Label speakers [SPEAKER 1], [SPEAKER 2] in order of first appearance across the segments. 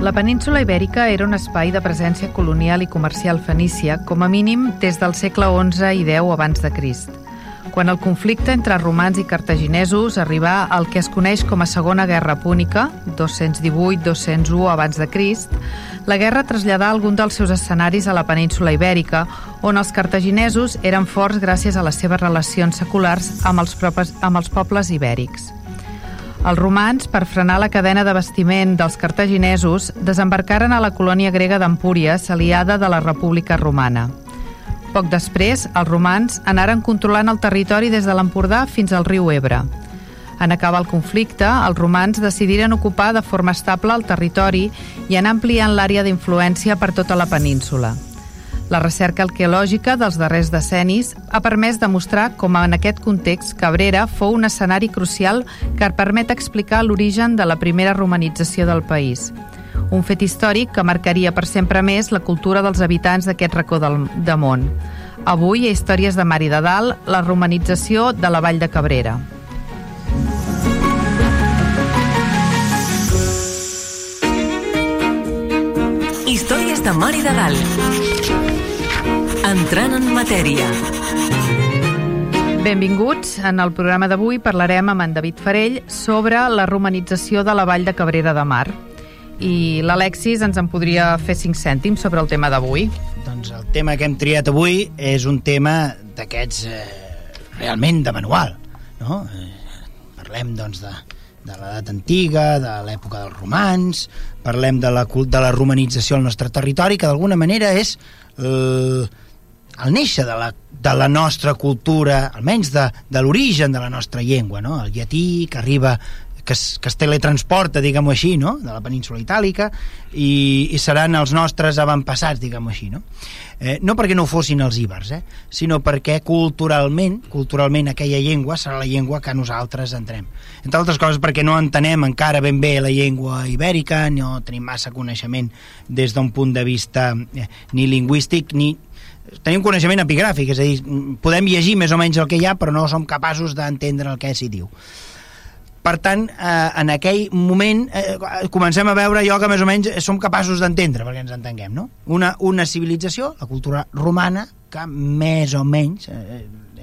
[SPEAKER 1] La península Ibèrica era un espai de presència colonial i comercial fenícia, com a mínim des del segle XI i X abans de Crist. Quan el conflicte entre romans i cartaginesos arribà al que es coneix com a Segona Guerra Púnica, 218-201 abans de Crist, la guerra traslladà algun dels seus escenaris a la península Ibèrica, on els cartaginesos eren forts gràcies a les seves relacions seculars amb els, propes, amb els pobles ibèrics. Els romans, per frenar la cadena de bastiment dels cartaginesos, desembarcaren a la colònia grega d'Empúries, aliada de la República Romana. Poc després, els romans anaren controlant el territori des de l'Empordà fins al riu Ebre. En acabar el conflicte, els romans decidiren ocupar de forma estable el territori i anar ampliant l'àrea d'influència per tota la península. La recerca arqueològica dels darrers decennis ha permès demostrar com en aquest context Cabrera fou un escenari crucial que permet explicar l'origen de la primera romanització del país. Un fet històric que marcaria per sempre més la cultura dels habitants d'aquest racó del, de món. Avui, a Històries de Mar i de Dalt, la romanització de la Vall de Cabrera.
[SPEAKER 2] Històries de Mar i de Dalt. Entrant en matèria.
[SPEAKER 1] Benvinguts. En el programa d'avui parlarem amb en David Farell sobre la romanització de la Vall de Cabrera de Mar. I l'Alexis ens en podria fer cinc cèntims sobre el tema d'avui.
[SPEAKER 3] Doncs el tema que hem triat avui és un tema d'aquests eh, realment de manual. No? Eh, parlem doncs de, de l'edat antiga, de l'època dels romans, parlem de la, de la romanització al nostre territori, que d'alguna manera és el, el néixer de la, de la nostra cultura, almenys de, de l'origen de la nostra llengua, no? el llatí que arriba que es, que es teletransporta, diguem-ho així, no? de la península itàlica, i, i seran els nostres avantpassats, diguem-ho així. No? Eh, no perquè no fossin els íbers, eh? sinó perquè culturalment, culturalment aquella llengua serà la llengua que nosaltres entrem. Entre altres coses perquè no entenem encara ben bé la llengua ibèrica, no tenim massa coneixement des d'un punt de vista eh, ni lingüístic ni, tenim coneixement epigràfic, és a dir, podem llegir més o menys el que hi ha, però no som capaços d'entendre el que s'hi diu. Per tant, eh, en aquell moment eh, comencem a veure allò que més o menys som capaços d'entendre, perquè ens entenguem, no? Una, una civilització, la cultura romana, que més o menys, eh,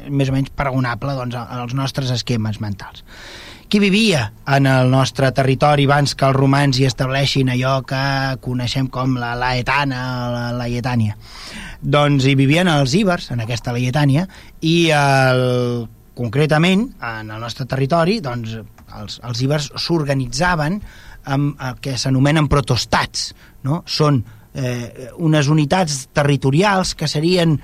[SPEAKER 3] més o menys paragonable doncs, als nostres esquemes mentals. Qui vivia en el nostre territori abans que els romans hi estableixin allò que coneixem com la Laetana, la Laetània? Doncs hi vivien els íbers, en aquesta Laetània, i el, concretament, en el nostre territori, doncs, els, els íbers s'organitzaven amb el que s'anomenen protostats, no? Són eh, unes unitats territorials que serien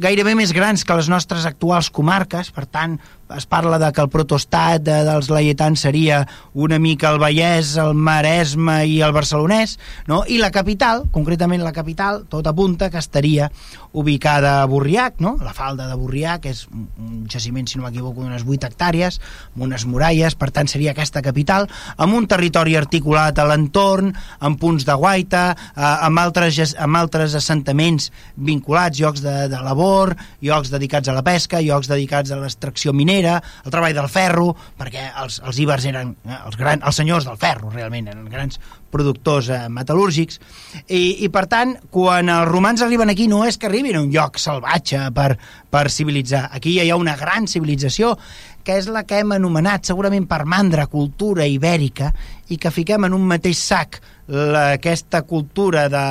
[SPEAKER 3] gairebé més grans que les nostres actuals comarques, per tant, es parla de que el protostat de, dels laietans seria una mica el Vallès, el Maresme i el Barcelonès, no? i la capital, concretament la capital, tot apunta que estaria ubicada a Burriac, no? la falda de Burriac, és un jaciment, si no m'equivoco, d'unes 8 hectàrees, amb unes muralles, per tant seria aquesta capital, amb un territori articulat a l'entorn, amb punts de guaita, eh, amb, altres, amb altres assentaments vinculats, llocs de, de labor, llocs dedicats a la pesca, llocs dedicats a l'extracció minera, minera, el treball del ferro, perquè els, els ibers eren eh, els, gran, els senyors del ferro, realment, eren grans productors eh, metal·lúrgics, i, i per tant, quan els romans arriben aquí no és que arribin a un lloc salvatge per, per civilitzar, aquí ja hi ha una gran civilització que és la que hem anomenat segurament per mandra cultura ibèrica i que fiquem en un mateix sac la, aquesta cultura de,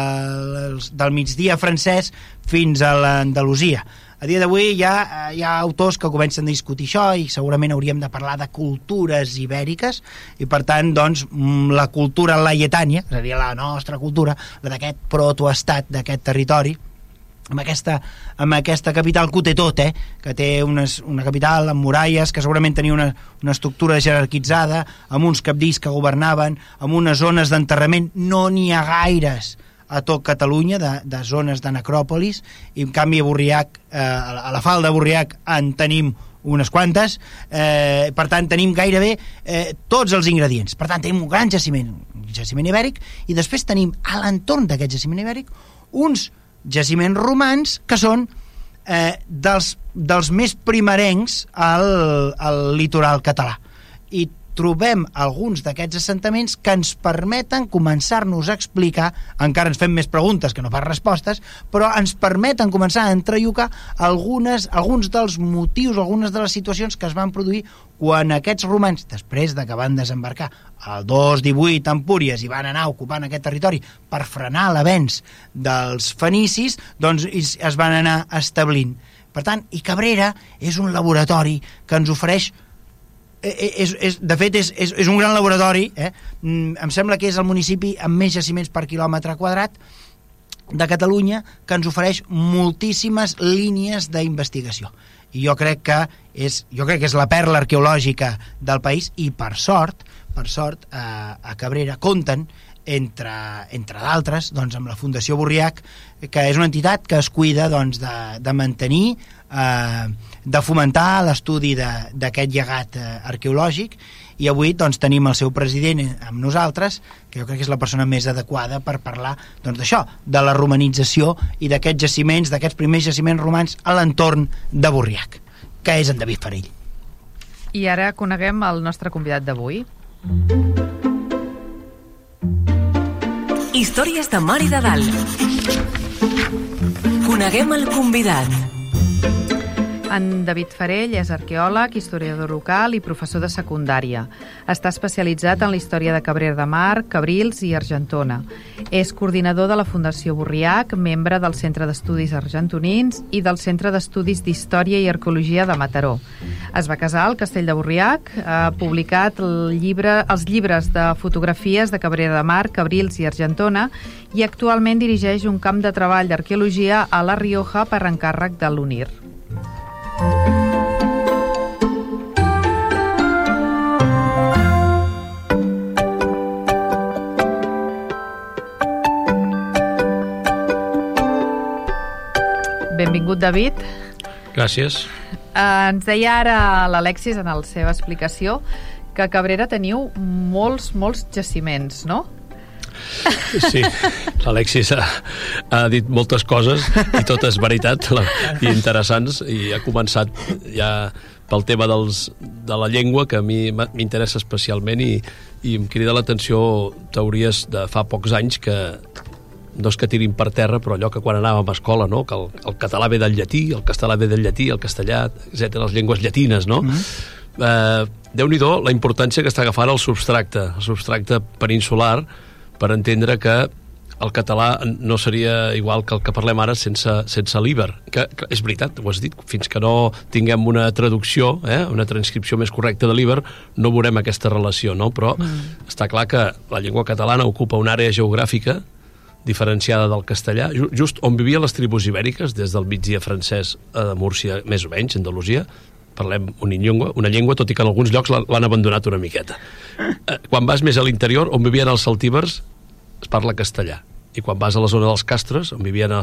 [SPEAKER 3] del migdia francès fins a l'Andalusia. A dia d'avui hi, ha, hi ha autors que comencen a discutir això i segurament hauríem de parlar de cultures ibèriques i per tant doncs mm, la cultura laietània, seria la nostra cultura, la d'aquest protoestat d'aquest territori amb aquesta, amb aquesta capital que ho té tot, eh? que té unes, una capital amb muralles, que segurament tenia una, una estructura jerarquitzada, amb uns capdills que governaven, amb unes zones d'enterrament, no n'hi ha gaires a tot Catalunya, de, de zones de necròpolis, i en canvi a Borriac, eh, a la falda de Borriac en tenim unes quantes, eh, per tant tenim gairebé eh, tots els ingredients. Per tant tenim un gran jaciment, un jaciment ibèric, i després tenim a l'entorn d'aquest jaciment ibèric uns jaciments romans que són eh, dels, dels més primerencs al, al litoral català. I trobem alguns d'aquests assentaments que ens permeten començar-nos a explicar, encara ens fem més preguntes que no pas respostes, però ens permeten començar a entrellocar algunes, alguns dels motius, algunes de les situacions que es van produir quan aquests romans, després de que van desembarcar el 218 a Empúries i van anar ocupant aquest territori per frenar l'avenç dels fenicis, doncs es van anar establint. Per tant, i Cabrera és un laboratori que ens ofereix és, és, de fet és, és, és un gran laboratori eh? Mm, em sembla que és el municipi amb més jaciments per quilòmetre quadrat de Catalunya que ens ofereix moltíssimes línies d'investigació i jo crec que és, jo crec que és la perla arqueològica del país i per sort per sort a, a Cabrera compten entre, entre d'altres doncs, amb la Fundació Borriac que és una entitat que es cuida doncs, de, de mantenir eh, de fomentar l'estudi d'aquest llegat eh, arqueològic i avui doncs, tenim el seu president amb nosaltres, que jo crec que és la persona més adequada per parlar doncs, d'això, doncs, de la romanització i d'aquests jaciments, d'aquests primers jaciments romans a l'entorn de Borriac, que és en David Farell.
[SPEAKER 1] I ara coneguem el nostre convidat d'avui.
[SPEAKER 2] Històries de Mar i de Dalt. Coneguem el convidat.
[SPEAKER 1] En David Farell és arqueòleg, historiador local i professor de secundària. Està especialitzat en la història de Cabrera de Mar, Cabrils i Argentona. És coordinador de la Fundació Borriac, membre del Centre d'Estudis Argentonins i del Centre d'Estudis d'Història i Arqueologia de Mataró. Es va casar al Castell de Borriac, ha publicat el llibre, els llibres de fotografies de Cabrera de Mar, Cabrils i Argentona i actualment dirigeix un camp de treball d'arqueologia a La Rioja per encàrrec de l'UNIR. Benvingut, David.
[SPEAKER 4] Gràcies.
[SPEAKER 1] Uh, ens deia ara l'Alexis en la seva explicació que a Cabrera teniu molts, molts jaciments, no?
[SPEAKER 4] Sí, l'Alexis ha, ha dit moltes coses i totes veritat la, i interessants i ha començat ja pel tema dels, de la llengua que a mi m'interessa especialment i, i em crida l'atenció teories de fa pocs anys que no és que tirin per terra, però allò que quan anàvem a escola, no? que el, el català ve del llatí, el castellà ve del llatí, el castellà, etc les llengües llatines, no? Mm -hmm. eh, Déu-n'hi-do la importància que està agafant el substracte, el substracte peninsular, per entendre que el català no seria igual que el que parlem ara sense, sense l'Iber. Que, que és veritat, ho has dit, fins que no tinguem una traducció, eh, una transcripció més correcta de l'Iber, no veurem aquesta relació, no? Però mm. està clar que la llengua catalana ocupa una àrea geogràfica diferenciada del castellà, just on vivien les tribus ibèriques, des del migdia francès a Múrcia, més o menys, Andalusia, parlem una llengua, una llengua, tot i que en alguns llocs l'han abandonat una miqueta. Eh, quan vas més a l'interior, on vivien els saltívers, es parla castellà i quan vas a la zona dels Castres, on vivien a,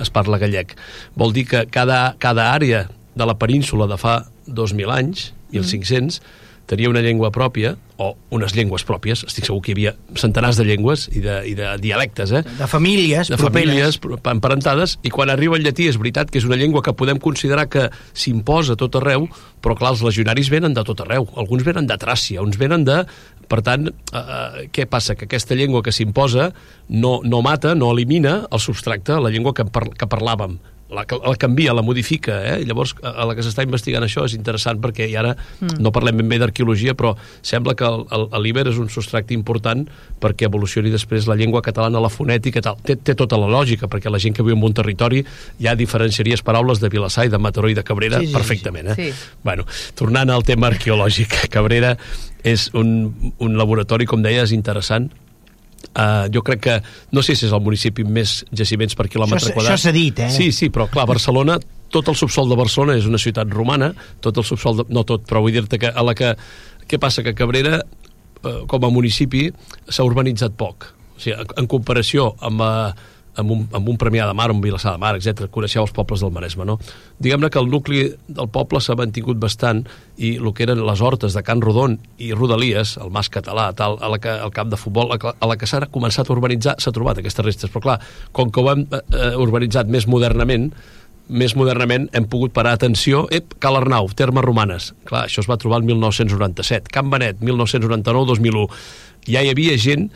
[SPEAKER 4] es parla gallec. Vol dir que cada, cada àrea de la península de fa 2.000 anys, 1.500, mm tenia una llengua pròpia, o unes llengües pròpies, estic segur que hi havia centenars de llengües i de, i de dialectes, eh?
[SPEAKER 3] De famílies
[SPEAKER 4] De properes. famílies emparentades, i quan arriba el llatí és veritat que és una llengua que podem considerar que s'imposa tot arreu, però clar, els legionaris venen de tot arreu, alguns venen de Tràcia, uns venen de... Per tant, eh, eh què passa? Que aquesta llengua que s'imposa no, no mata, no elimina el substracte, la llengua que, par que parlàvem la, la canvia, la modifica, eh? llavors a la que s'està investigant això és interessant perquè i ara mm. no parlem ben bé d'arqueologia, però sembla que l'Iber és un substracte important perquè evolucioni després la llengua catalana, la fonètica, tal. Té, té tota la lògica, perquè la gent que viu en un territori ja diferenciaries paraules de Vilassar i de Mataró i de Cabrera sí, sí, perfectament. Eh? Sí. Bueno, tornant al tema arqueològic, Cabrera és un, un laboratori, com deies, interessant, Uh, jo crec que, no sé si és el municipi amb més jaciments per quilòmetre
[SPEAKER 3] Això,
[SPEAKER 4] quadrat.
[SPEAKER 3] això s'ha dit, eh?
[SPEAKER 4] Sí, sí, però clar, Barcelona, tot el subsol de Barcelona és una ciutat romana, tot el subsol, de, no tot, però vull dir-te que a la que... Què passa? Que Cabrera, eh, com a municipi, s'ha urbanitzat poc. O sigui, en, comparació amb, eh, amb, un, amb un Premià de Mar, un Vilassar de Mar, etc. Coneixeu els pobles del Maresme, no? Diguem-ne que el nucli del poble s'ha mantingut bastant i el que eren les hortes de Can Rodon i Rodalies, el Mas Català, tal, a la que, el camp de futbol, a la- que s'ha començat a urbanitzar, s'ha trobat aquestes restes. Però clar, com que ho hem eh, urbanitzat més modernament, més modernament hem pogut parar atenció, ep, Cal Arnau, termes romanes. Clar, això es va trobar el 1997. Can Benet, 1999-2001. Ja hi havia gent,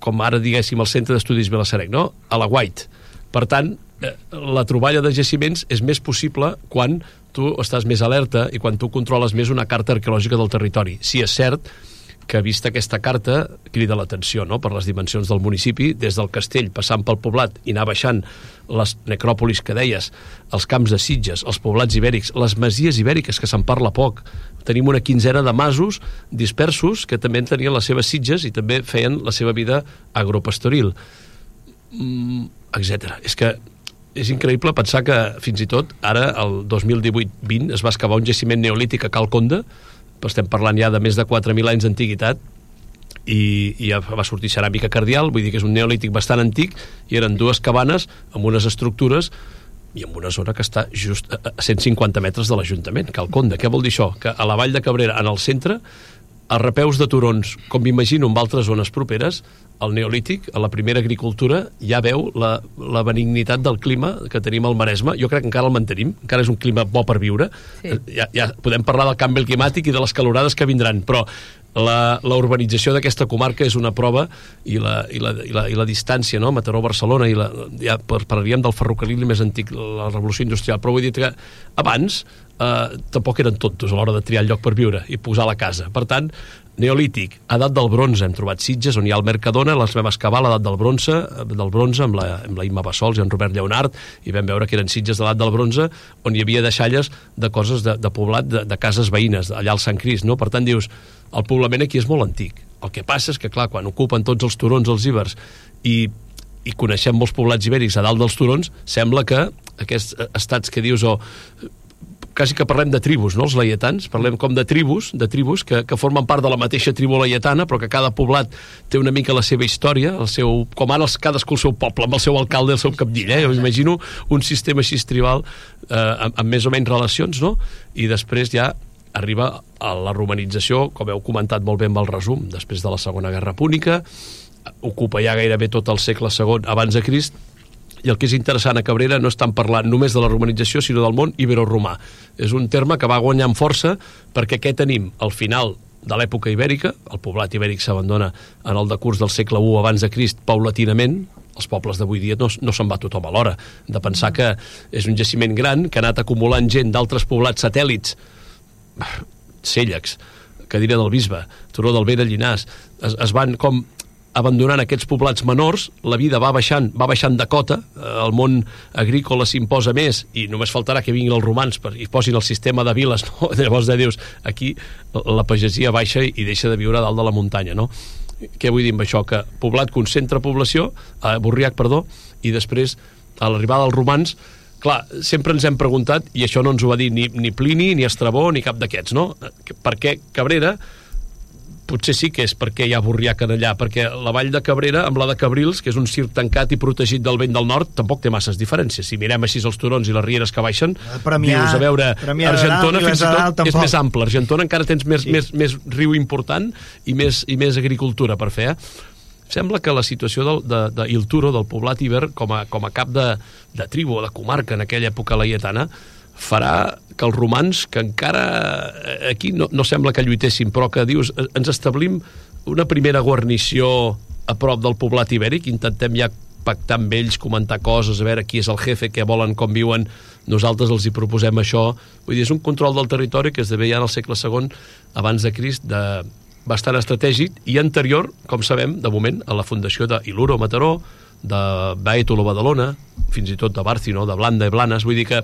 [SPEAKER 4] com ara diguéssim el Centre d'Estudis Vilasserec, no? a la White. Per tant, eh, la troballa de jaciments és més possible quan tu estàs més alerta i quan tu controles més una carta arqueològica del territori. Si és cert que vista aquesta carta crida l'atenció no? per les dimensions del municipi, des del castell passant pel poblat i anar baixant les necròpolis que deies, els camps de Sitges, els poblats ibèrics, les masies ibèriques, que se'n parla poc. Tenim una quinzena de masos dispersos que també tenien les seves sitges i també feien la seva vida agropastoril, mm, etc. És que és increïble pensar que fins i tot ara, el 2018-20, es va excavar un jaciment neolític a Calconda, estem parlant ja de més de 4.000 anys d'antiguitat, i, i va sortir ceràmica cardial, vull dir que és un neolític bastant antic, i eren dues cabanes amb unes estructures i en una zona que està just a a 150 metres de l'Ajuntament, Calconda. Què vol dir això? Que a la vall de Cabrera, en el centre, a repeus de turons, com m'imagino en altres zones properes, el neolític, a la primera agricultura, ja veu la, la benignitat del clima que tenim al Maresme. Jo crec que encara el mantenim, encara és un clima bo per viure.
[SPEAKER 1] Sí.
[SPEAKER 4] Eh, Ja, ja podem parlar del canvi climàtic i de les calorades que vindran, però la, la urbanització d'aquesta comarca és una prova i la, i la, i la, i la distància, no? Mataró-Barcelona, i la, ja par- parlaríem del ferrocarril més antic, la revolució industrial, però vull dir que abans eh, tampoc eren tontos a l'hora de triar el lloc per viure i posar la casa. Per tant, Neolític, edat del bronze, hem trobat Sitges, on hi ha el Mercadona, les vam excavar l'edat del bronze, eh, del bronze amb la, amb la Imma Bassols i en Robert Lleonard, i vam veure que eren Sitges de l'edat del bronze, on hi havia deixalles de coses de, de poblat, de, de cases veïnes, allà al Sant Crist, no? Per tant, dius, el poblament aquí és molt antic. El que passa és que, clar, quan ocupen tots els turons, els ibers, i, i coneixem molts poblats ibèrics a dalt dels turons, sembla que aquests eh, estats que dius, o quasi que parlem de tribus, no?, els laietans, parlem com de tribus, de tribus que, que formen part de la mateixa tribu laietana, però que cada poblat té una mica la seva història, el seu, com ara els, cadascú el seu poble, amb el seu alcalde el seu capdill, eh? Jo imagino un sistema així tribal eh, amb, amb més o menys relacions, no?, i després ja arriba a la romanització, com heu comentat molt bé amb el resum, després de la Segona Guerra Púnica, ocupa ja gairebé tot el segle II abans de Crist, i el que és interessant a Cabrera no estan parlant només de la romanització, sinó del món ibero-romà. És un terme que va guanyant força perquè què tenim? Al final de l'època ibèrica, el poblat ibèric s'abandona en el decurs del segle I abans de Crist paulatinament, els pobles d'avui dia no, no se'n va tothom a l'hora, de pensar que és un jaciment gran que ha anat acumulant gent d'altres poblats satèl·lits, Cèllecs, Cadira del Bisbe, Turó del Vell de Llinàs, es, es van com abandonant aquests poblats menors, la vida va baixant, va baixant de cota, eh, el món agrícola s'imposa més i només faltarà que vinguin els romans per, i posin el sistema de viles, no? llavors de dius, aquí la pagesia baixa i deixa de viure dalt de la muntanya, no? Què vull dir amb això? Que poblat concentra població, eh, Borriac, perdó, i després, a l'arribada dels romans, clar, sempre ens hem preguntat, i això no ens ho va dir ni, ni Plini, ni Estrabó, ni cap d'aquests, no? Per què Cabrera potser sí que és perquè hi ha Borriac en allà, perquè la vall de Cabrera amb la de Cabrils, que és un circ tancat i protegit del vent del nord, tampoc té masses diferències. Si mirem així els turons i les rieres que baixen,
[SPEAKER 3] Premià-
[SPEAKER 4] dius, a veure,
[SPEAKER 3] Premià
[SPEAKER 4] Argentona
[SPEAKER 3] Dalt
[SPEAKER 4] fins i tot és més ample. Argentona encara tens més,
[SPEAKER 3] Sí.
[SPEAKER 4] més, més riu important i més, i més agricultura per fer, eh? Sembla que la situació del, de, de Il Turo, del poblat Iber, com a, com a cap de, de tribu o de comarca en aquella època laietana, farà que els romans, que encara eh, aquí no, no sembla que lluitessin, però que dius, eh, ens establim una primera guarnició a prop del poblat ibèric, intentem ja pactar amb ells, comentar coses, a veure qui és el jefe, què volen, com viuen, nosaltres els hi proposem això. Vull dir, és un control del territori que esdevé ja en el segle II abans de Crist, de bastant estratègic i anterior, com sabem, de moment, a la fundació de Iluro Mataró, de Baetolo Badalona, fins i tot de Bárcino, de Blanda i Blanes, vull dir que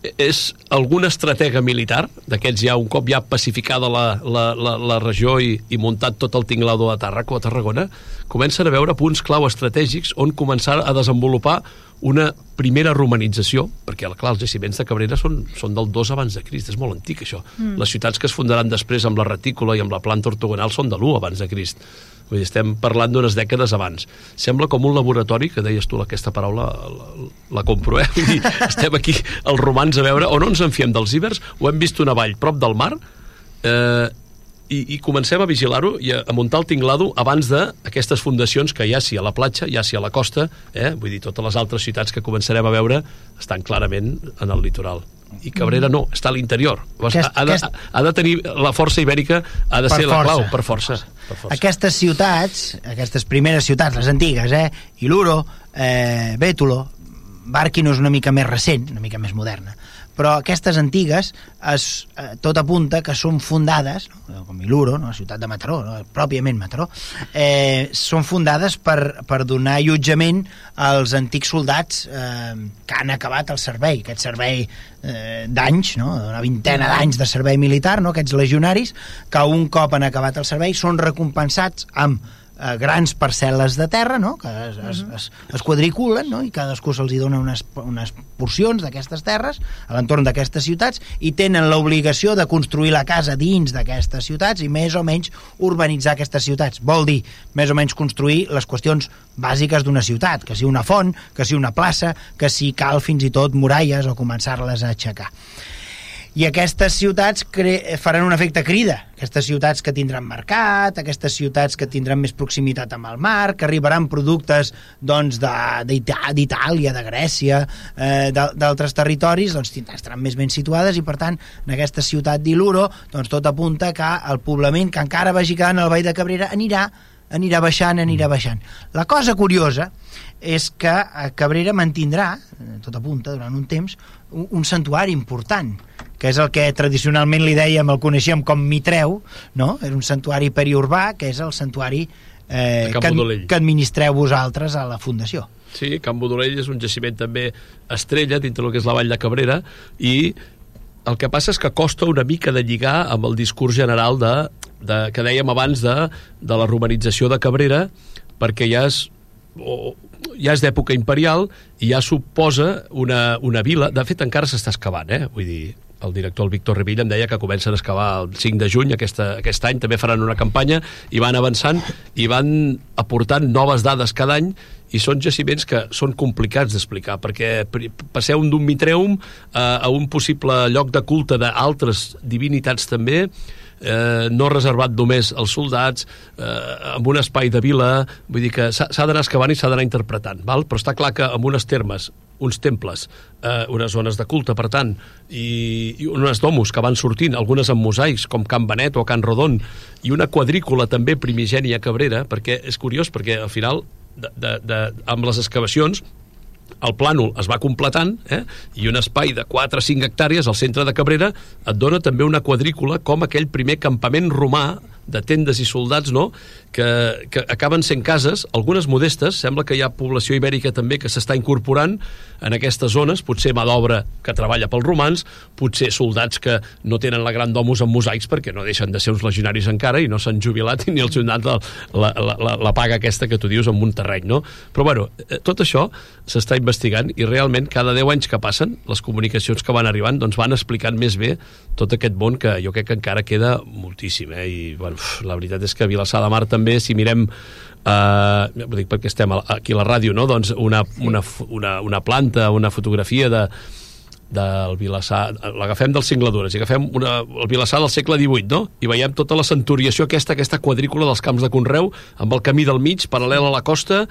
[SPEAKER 4] és algun estratega militar, d'aquests ja un cop ja pacificada la, la, la, la regió i, i muntat tot el tinglado a Tàrraco, a Tarragona, comencen a veure punts clau estratègics on començar a desenvolupar una primera romanització, perquè clar, els jaciments de Cabrera són, són del 2 abans de Crist, és molt antic això. Mm. Les ciutats que es fundaran després amb la retícula i amb la planta ortogonal són de l'1 abans de Crist. Vull dir, estem parlant d'unes dècades abans. Sembla com un laboratori, que deies tu aquesta paraula, la, la compro, eh? Vull dir, estem aquí els romans a veure, o no ens en fiem dels ibers, o hem vist una vall prop del mar, eh, i, i comencem a vigilar-ho i a, a muntar el tinglado abans d'aquestes fundacions que ja sí a la platja, ja sí a la costa, eh? vull dir, totes les altres ciutats que començarem a veure estan clarament en el litoral i Cabrera no, està a l'interior. Aquest, ha, ha, de, aquest... ha de tenir la força ibèrica, ha de per ser força. la clau, per força, per força.
[SPEAKER 3] Aquestes ciutats, aquestes primeres ciutats, les antigues, eh? Iluro, eh, Bétulo, és una mica més recent, una mica més moderna, però aquestes antigues es, eh, tot apunta que són fundades, no? com Iluro, no? la ciutat de Mataró, no? pròpiament Mataró, eh, són fundades per, per donar allotjament als antics soldats eh, que han acabat el servei, aquest servei eh, d'anys, no? una vintena d'anys de servei militar, no? aquests legionaris, que un cop han acabat el servei són recompensats amb eh, grans parcel·les de terra no? que es, es, es, es quadriculen no? i cadascú se'ls dona unes, unes porcions d'aquestes terres a l'entorn d'aquestes ciutats i tenen l'obligació de construir la casa dins d'aquestes ciutats i més o menys urbanitzar aquestes ciutats. Vol dir més o menys construir les qüestions bàsiques d'una ciutat, que si una font, que si una plaça, que si cal fins i tot muralles o començar-les a aixecar i aquestes ciutats faran un efecte crida, aquestes ciutats que tindran mercat, aquestes ciutats que tindran més proximitat amb el mar, que arribaran productes doncs, d'Itàlia, de, de Grècia, eh, d'altres territoris, doncs estaran més ben situades i per tant en aquesta ciutat d'Iluro doncs, tot apunta que el poblament que encara vagi quedant al Vall de Cabrera anirà anirà baixant, anirà baixant. La cosa curiosa és que Cabrera mantindrà, eh, tot apunta, durant un temps, un, un santuari important, que és el que tradicionalment li dèiem, el coneixíem com Mitreu, no? Era un santuari periurbà, que és el santuari eh, que, que administreu vosaltres a la Fundació.
[SPEAKER 4] Sí, Can Bodolell és un jaciment també estrella dintre del que és la Vall de Cabrera i el que passa és que costa una mica de lligar amb el discurs general de, de, que dèiem abans de, de la romanització de Cabrera perquè ja és o, ja és d'època imperial i ja suposa una, una vila de fet encara s'està excavant eh? vull dir, el director, el Víctor Revilla, em deia que comencen a excavar el 5 de juny aquesta, aquest any, també faran una campanya i van avançant i van aportant noves dades cada any i són jaciments que són complicats d'explicar perquè passeu d'un mitreum a, a un possible lloc de culte d'altres divinitats també eh, no reservat només als soldats, eh, amb un espai de vila, vull dir que s'ha d'anar excavant i s'ha d'anar interpretant, val? però està clar que amb unes termes uns temples, eh, unes zones de culte, per tant, i, i unes domus que van sortint, algunes amb mosaics, com Can Benet o Can Rodon, i una quadrícula també primigènia Cabrera, perquè és curiós, perquè al final, de, de, de, amb les excavacions, el plànol es va completant eh? i un espai de 4 o 5 hectàrees al centre de Cabrera et dona també una quadrícula com aquell primer campament romà de tendes i soldats, no?, que, que acaben sent cases, algunes modestes, sembla que hi ha població ibèrica també que s'està incorporant en aquestes zones, potser mà d'obra que treballa pels romans, potser soldats que no tenen la gran domus amb mosaics perquè no deixen de ser uns legionaris encara i no s'han jubilat ni els donat la, la, la, la paga aquesta que tu dius en un terreny, no? Però, bueno, eh, tot això s'està investigant i realment cada 10 anys que passen, les comunicacions que van arribant doncs van explicant més bé tot aquest món que jo crec que encara queda moltíssim, eh? I, bueno, la veritat és que Vilassar de Mar també, si mirem eh, dic perquè estem aquí a la ràdio, no? doncs una, una, una, una planta, una fotografia de, del Vilassar, l'agafem dels cingladures i agafem una, el Vilassar del segle XVIII, no? I veiem tota la centuriació aquesta, aquesta quadrícula dels camps de Conreu, amb el camí del mig, paral·lel a la costa,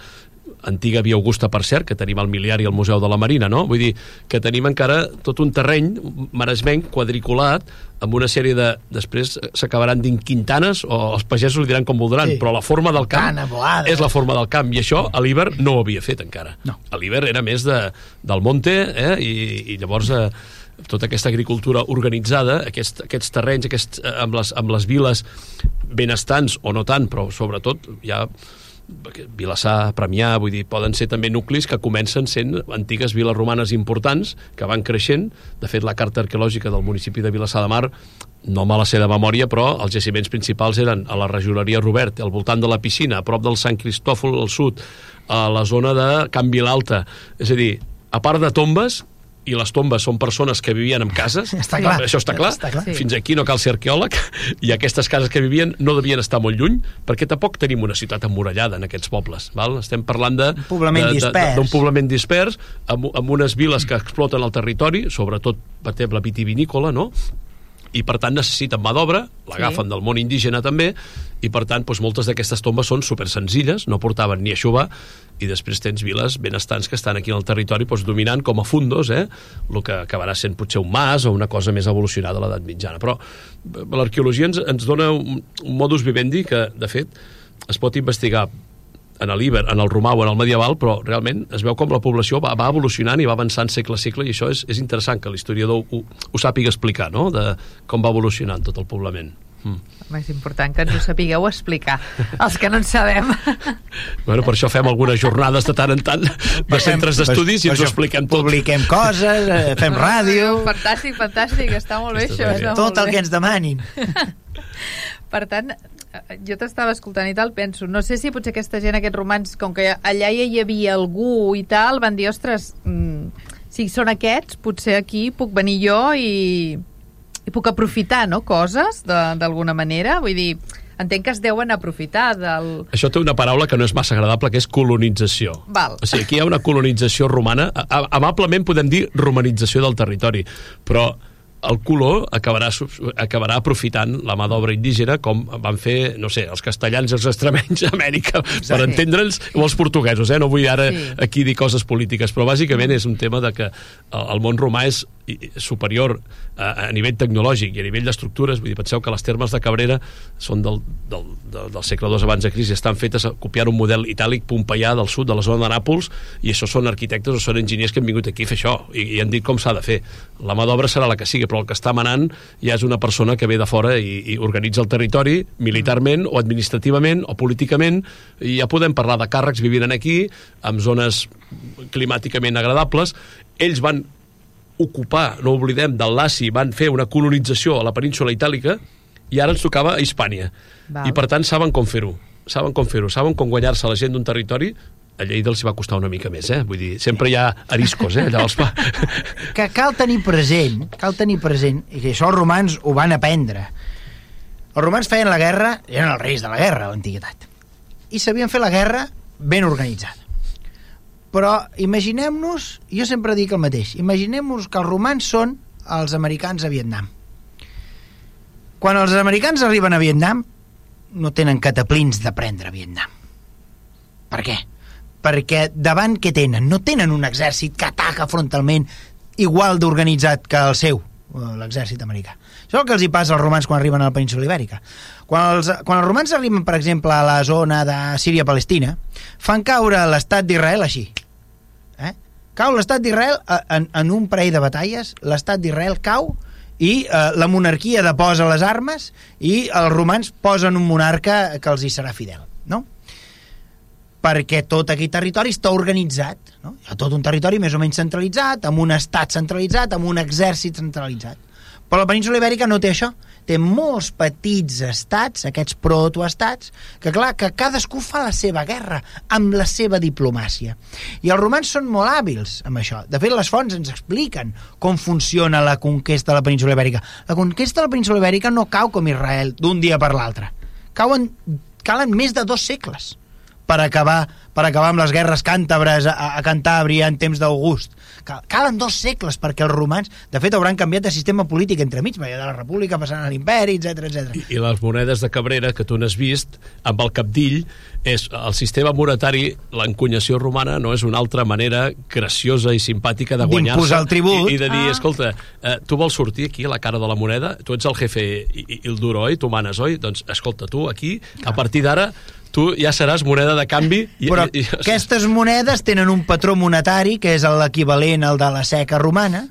[SPEAKER 4] antiga Via Augusta, per cert, que tenim el miliari al Museu de la Marina, no? Vull dir que tenim encara tot un terreny maresmenc quadriculat amb una sèrie de... Després s'acabaran dint quintanes o els pagesos li diran com voldran, sí. però la forma del camp
[SPEAKER 3] Cana, boada.
[SPEAKER 4] és la forma del camp i això a l'Iber no ho havia fet encara.
[SPEAKER 3] No.
[SPEAKER 4] A l'Iber era més de, del monte eh? I, i llavors eh, tota aquesta agricultura organitzada, aquest, aquests terrenys aquests, eh, amb, les, amb les viles benestants o no tant, però sobretot ja Vilassar, Premià, vull dir, poden ser també nuclis que comencen sent antigues viles romanes importants, que van creixent. De fet, la carta arqueològica del municipi de Vilassar de Mar no me la sé de memòria, però els jaciments principals eren a la regidoria Robert, al voltant de la piscina, a prop del Sant Cristòfol al sud, a la zona de Can Vilalta. És a dir, a part de tombes, i les tombes són persones que vivien en cases,
[SPEAKER 3] Està clar.
[SPEAKER 4] això està clar,
[SPEAKER 3] Està clar.
[SPEAKER 1] Sí.
[SPEAKER 4] fins aquí no cal ser arqueòleg, i aquestes cases que vivien no devien estar molt lluny, perquè tampoc tenim una ciutat emmurallada en aquests pobles. Val? Estem parlant de...
[SPEAKER 3] Un poblament
[SPEAKER 4] de-. D'un poblament dispers, amb, amb unes viles que exploten el territori, sobretot, per exemple, vitivinícola, no?, i per tant necessiten mà d'obra, l'agafen
[SPEAKER 1] Sí.
[SPEAKER 4] del món indígena també, i per tant doncs, moltes d'aquestes tombes són super senzilles, no portaven ni aixovar, i després tens viles benestants que estan aquí en el territori doncs, dominant com a fundos, eh? el que acabarà sent potser un mas o una cosa més evolucionada a l'edat mitjana. Però eh, l'arqueologia ens, ens dona un, un modus vivendi que, de fet, es pot investigar en l'Iber, en el romà o en el medieval, però realment es veu com la població va, va evolucionant i va avançant segle a segle i això és, és interessant que l'historiador ho, ho sàpiga explicar, no?, de com va evolucionant tot el poblament. Mm.
[SPEAKER 1] Home, És important que ens ho sapigueu explicar, els que no en sabem.
[SPEAKER 4] Bueno, per això fem algunes jornades de tant en tant de centres d'estudis i ens ho expliquem tot.
[SPEAKER 3] Publiquem coses, eh, fem ràdio,
[SPEAKER 1] Fantàstic, fantàstic, està molt bé això. Està
[SPEAKER 3] tot
[SPEAKER 1] molt
[SPEAKER 3] el
[SPEAKER 1] bé.
[SPEAKER 3] que ens demanin.
[SPEAKER 1] Per tant, eh, jo t'estava escoltant i tal, penso, no sé si potser aquesta gent, aquests romans, com que allà ja hi havia algú i tal, van dir, ostres, mm, si són aquests, potser aquí puc venir jo i, i puc aprofitar, no?, coses, de- d'alguna manera. Vull dir, entenc que es deuen aprofitar del...
[SPEAKER 4] Això té una paraula que no és massa agradable, que és colonització.
[SPEAKER 1] Val.
[SPEAKER 4] O sigui, aquí hi ha una colonització romana. Amablement podem dir romanització del territori, però el color acabarà, acabarà aprofitant la mà d'obra indígena com van fer, no sé, els castellans i els extremenys a Amèrica, per entendre'ns, o els portuguesos, eh? no vull ara
[SPEAKER 1] Sí.
[SPEAKER 4] aquí dir coses polítiques, però bàsicament és un tema de que el món romà és superior a, a nivell tecnològic i a nivell d'estructures, vull dir, penseu que les termes de Cabrera són del, del, del, del segle II abans de Crist i estan fetes copiant un model itàlic pompeià del sud, de la zona de Nàpols, i això són arquitectes o són enginyers que han vingut aquí a fer això, i, i han dit com s'ha de fer. La mà d'obra serà la que sigui, però el que està manant ja és una persona que ve de fora i, i organitza el territori militarment o administrativament o políticament, i ja podem parlar de càrrecs vivint aquí, en zones climàticament agradables. Ells van ocupar, no oblidem, del Laci, van fer una colonització a la península itàlica i ara ens tocava a Hispània.
[SPEAKER 1] Val.
[SPEAKER 4] I per tant saben com fer-ho. Saben com fer-ho, saben com guanyar-se la gent d'un territori a Lleida els va costar una mica més, eh? Vull dir, sempre hi ha ariscos, eh? Allà els fa...
[SPEAKER 3] Que cal tenir present, cal tenir present, i que això els romans ho van aprendre. Els romans feien la guerra, eren els reis de la guerra a l'antiguitat, i sabien fer la guerra ben organitzada. Però imaginem-nos, jo sempre dic el mateix, imaginem-nos que els romans són els americans a Vietnam. Quan els americans arriben a Vietnam, no tenen cataplins de prendre Vietnam. Per què? Perquè davant què tenen? No tenen un exèrcit que ataca frontalment igual d'organitzat que el seu, eh, l'exèrcit americà. Això és el que els hi passa als romans quan arriben a la península ibèrica. Quan els, quan els romans arriben, per exemple, a la zona de Síria-Palestina, fan caure l'estat d'Israel així. Eh? Cau l'estat d'Israel eh, en, en un parell de batalles, l'estat d'Israel cau i eh, la monarquia deposa les armes i els romans posen un monarca que els hi serà fidel, no? perquè tot aquell territori està organitzat. No? Hi ha tot un territori més o menys centralitzat, amb un estat centralitzat, amb un exèrcit centralitzat. Però la península ibèrica no té això. Té molts petits estats, aquests protoestats, que clar, que cadascú fa la seva guerra, amb la seva diplomàcia. I els romans són molt hàbils amb això. De fet, les fonts ens expliquen com funciona la conquesta de la península ibèrica. La conquesta de la península ibèrica no cau com Israel d'un dia per l'altre. Cauen, calen més de dos segles per acabar, per acabar amb les guerres càntabres a, a Cantàbria en temps d'August. Cal, calen dos segles perquè els romans, de fet, hauran canviat de sistema polític entremig, perquè de la república passant a l'imperi, etc etc.
[SPEAKER 4] I, I les monedes de Cabrera, que tu n'has vist, amb el capdill, és el sistema monetari, l'encunyació romana no és una altra manera graciosa i simpàtica de guanyar-se.
[SPEAKER 3] El tribut.
[SPEAKER 4] I, I de dir,
[SPEAKER 1] Ah.
[SPEAKER 4] escolta, eh, tu vols sortir aquí a la cara de la moneda? Tu ets el jefe i, i el duro, oi? Tu manes, oi? Doncs, escolta, tu aquí, a partir d'ara, tu ja seràs moneda de canvi. I,
[SPEAKER 3] Però
[SPEAKER 4] i, i,
[SPEAKER 3] aquestes monedes tenen un patró monetari que és l'equivalent al de la seca romana,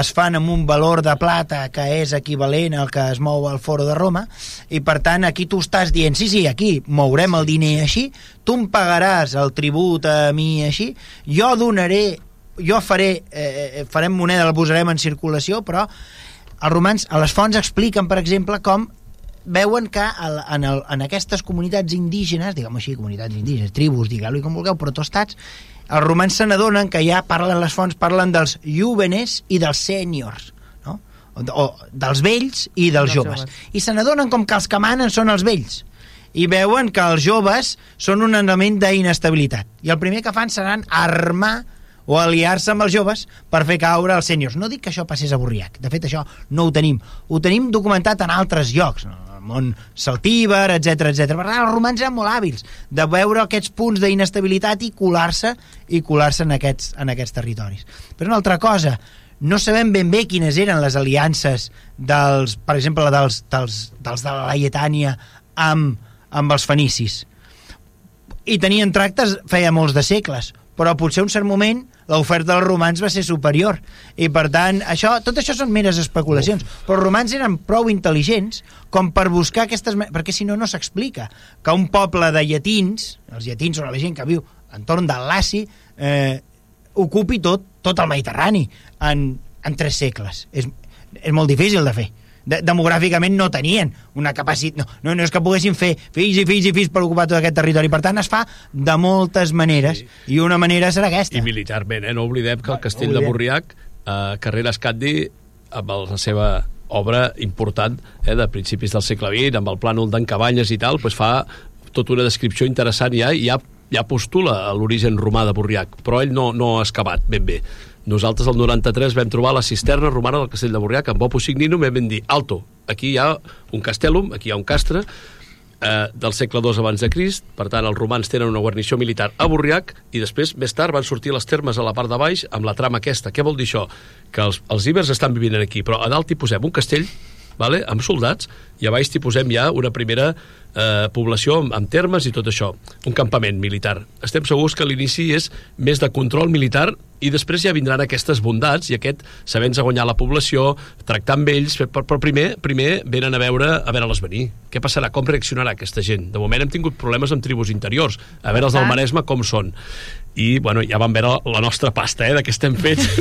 [SPEAKER 3] es fan amb un valor de plata que és equivalent al que es mou al foro de Roma, i per tant aquí tu estàs dient, sí, sí, aquí mourem el diner així, tu em pagaràs el tribut a mi així, jo donaré, jo faré, eh, farem moneda, la posarem en circulació, però els romans a les fonts expliquen, per exemple, com veuen que el, en, el, en aquestes comunitats indígenes, diguem així, comunitats indígenes, tribus, digueu-li com vulgueu, protostats, els romans se n'adonen que ja parlen les fonts, parlen dels júvenes i dels sèniors, no? o, o dels vells i dels, dels joves. joves. I se n'adonen com que els que manen són els vells i veuen que els joves són un element d'inestabilitat. I el primer que fan seran armar o aliar-se amb els joves per fer caure els sèniors. No dic que això passés a Borriac, de fet això no ho tenim. Ho tenim documentat en altres llocs, no? Món celtíber, etc etc. Per tant, els romans eren molt hàbils de veure aquests punts d'inestabilitat i colar-se i colar-se en, aquests, en aquests territoris. Però una altra cosa, no sabem ben bé quines eren les aliances dels, per exemple, dels, dels, dels de la Laietània amb, amb els fenicis. I tenien tractes feia molts de segles, però potser un cert moment l'oferta dels romans va ser superior. I per tant, això, tot això són meres especulacions, però els romans eren prou intel·ligents com per buscar aquestes... perquè si no, no s'explica que un poble de llatins, els llatins són la gent que viu entorn del Laci, eh, ocupi tot, tot el Mediterrani en, en tres segles. És, és molt difícil de fer de, demogràficament no tenien una capacitat, no, no, no és que poguessin fer fills i fills i fills per ocupar tot aquest territori, per tant es fa de moltes maneres, sí. i una manera serà aquesta.
[SPEAKER 4] I militarment, eh? no oblidem que el castell no, de Borriac, eh, Carreras Candi, amb la seva obra important eh, de principis del segle XX, amb el plànol d'en Cabanyes i tal, pues fa tota una descripció interessant ja, i ja, ja postula l'origen romà de Borriac, però ell no, no ha excavat ben bé. Nosaltres, el 93, vam trobar la cisterna romana del castell de Borriac, amb Bopo Signino, vam dir, alto, aquí hi ha un castellum, aquí hi ha un castre, eh, del segle II abans de Crist, per tant els romans tenen una guarnició militar a Borriac i després, més tard, van sortir les termes a la part de baix amb la trama aquesta. Què vol dir això? Que els, els ibers estan vivint aquí, però a dalt hi posem un castell vale? amb soldats, i a baix hi posem ja una primera eh, població amb, amb termes i tot això. Un campament militar. Estem segurs que l'inici és més de control militar i després ja vindran aquestes bondats i aquest sabent guanyar la població, tractar amb ells, però, però primer, primer venen a veure a veure-les venir. Què passarà? Com reaccionarà aquesta gent? De moment hem tingut problemes amb tribus interiors. A veure els del Maresme com són i bueno, ja vam veure la nostra pasta eh, de què estem fets.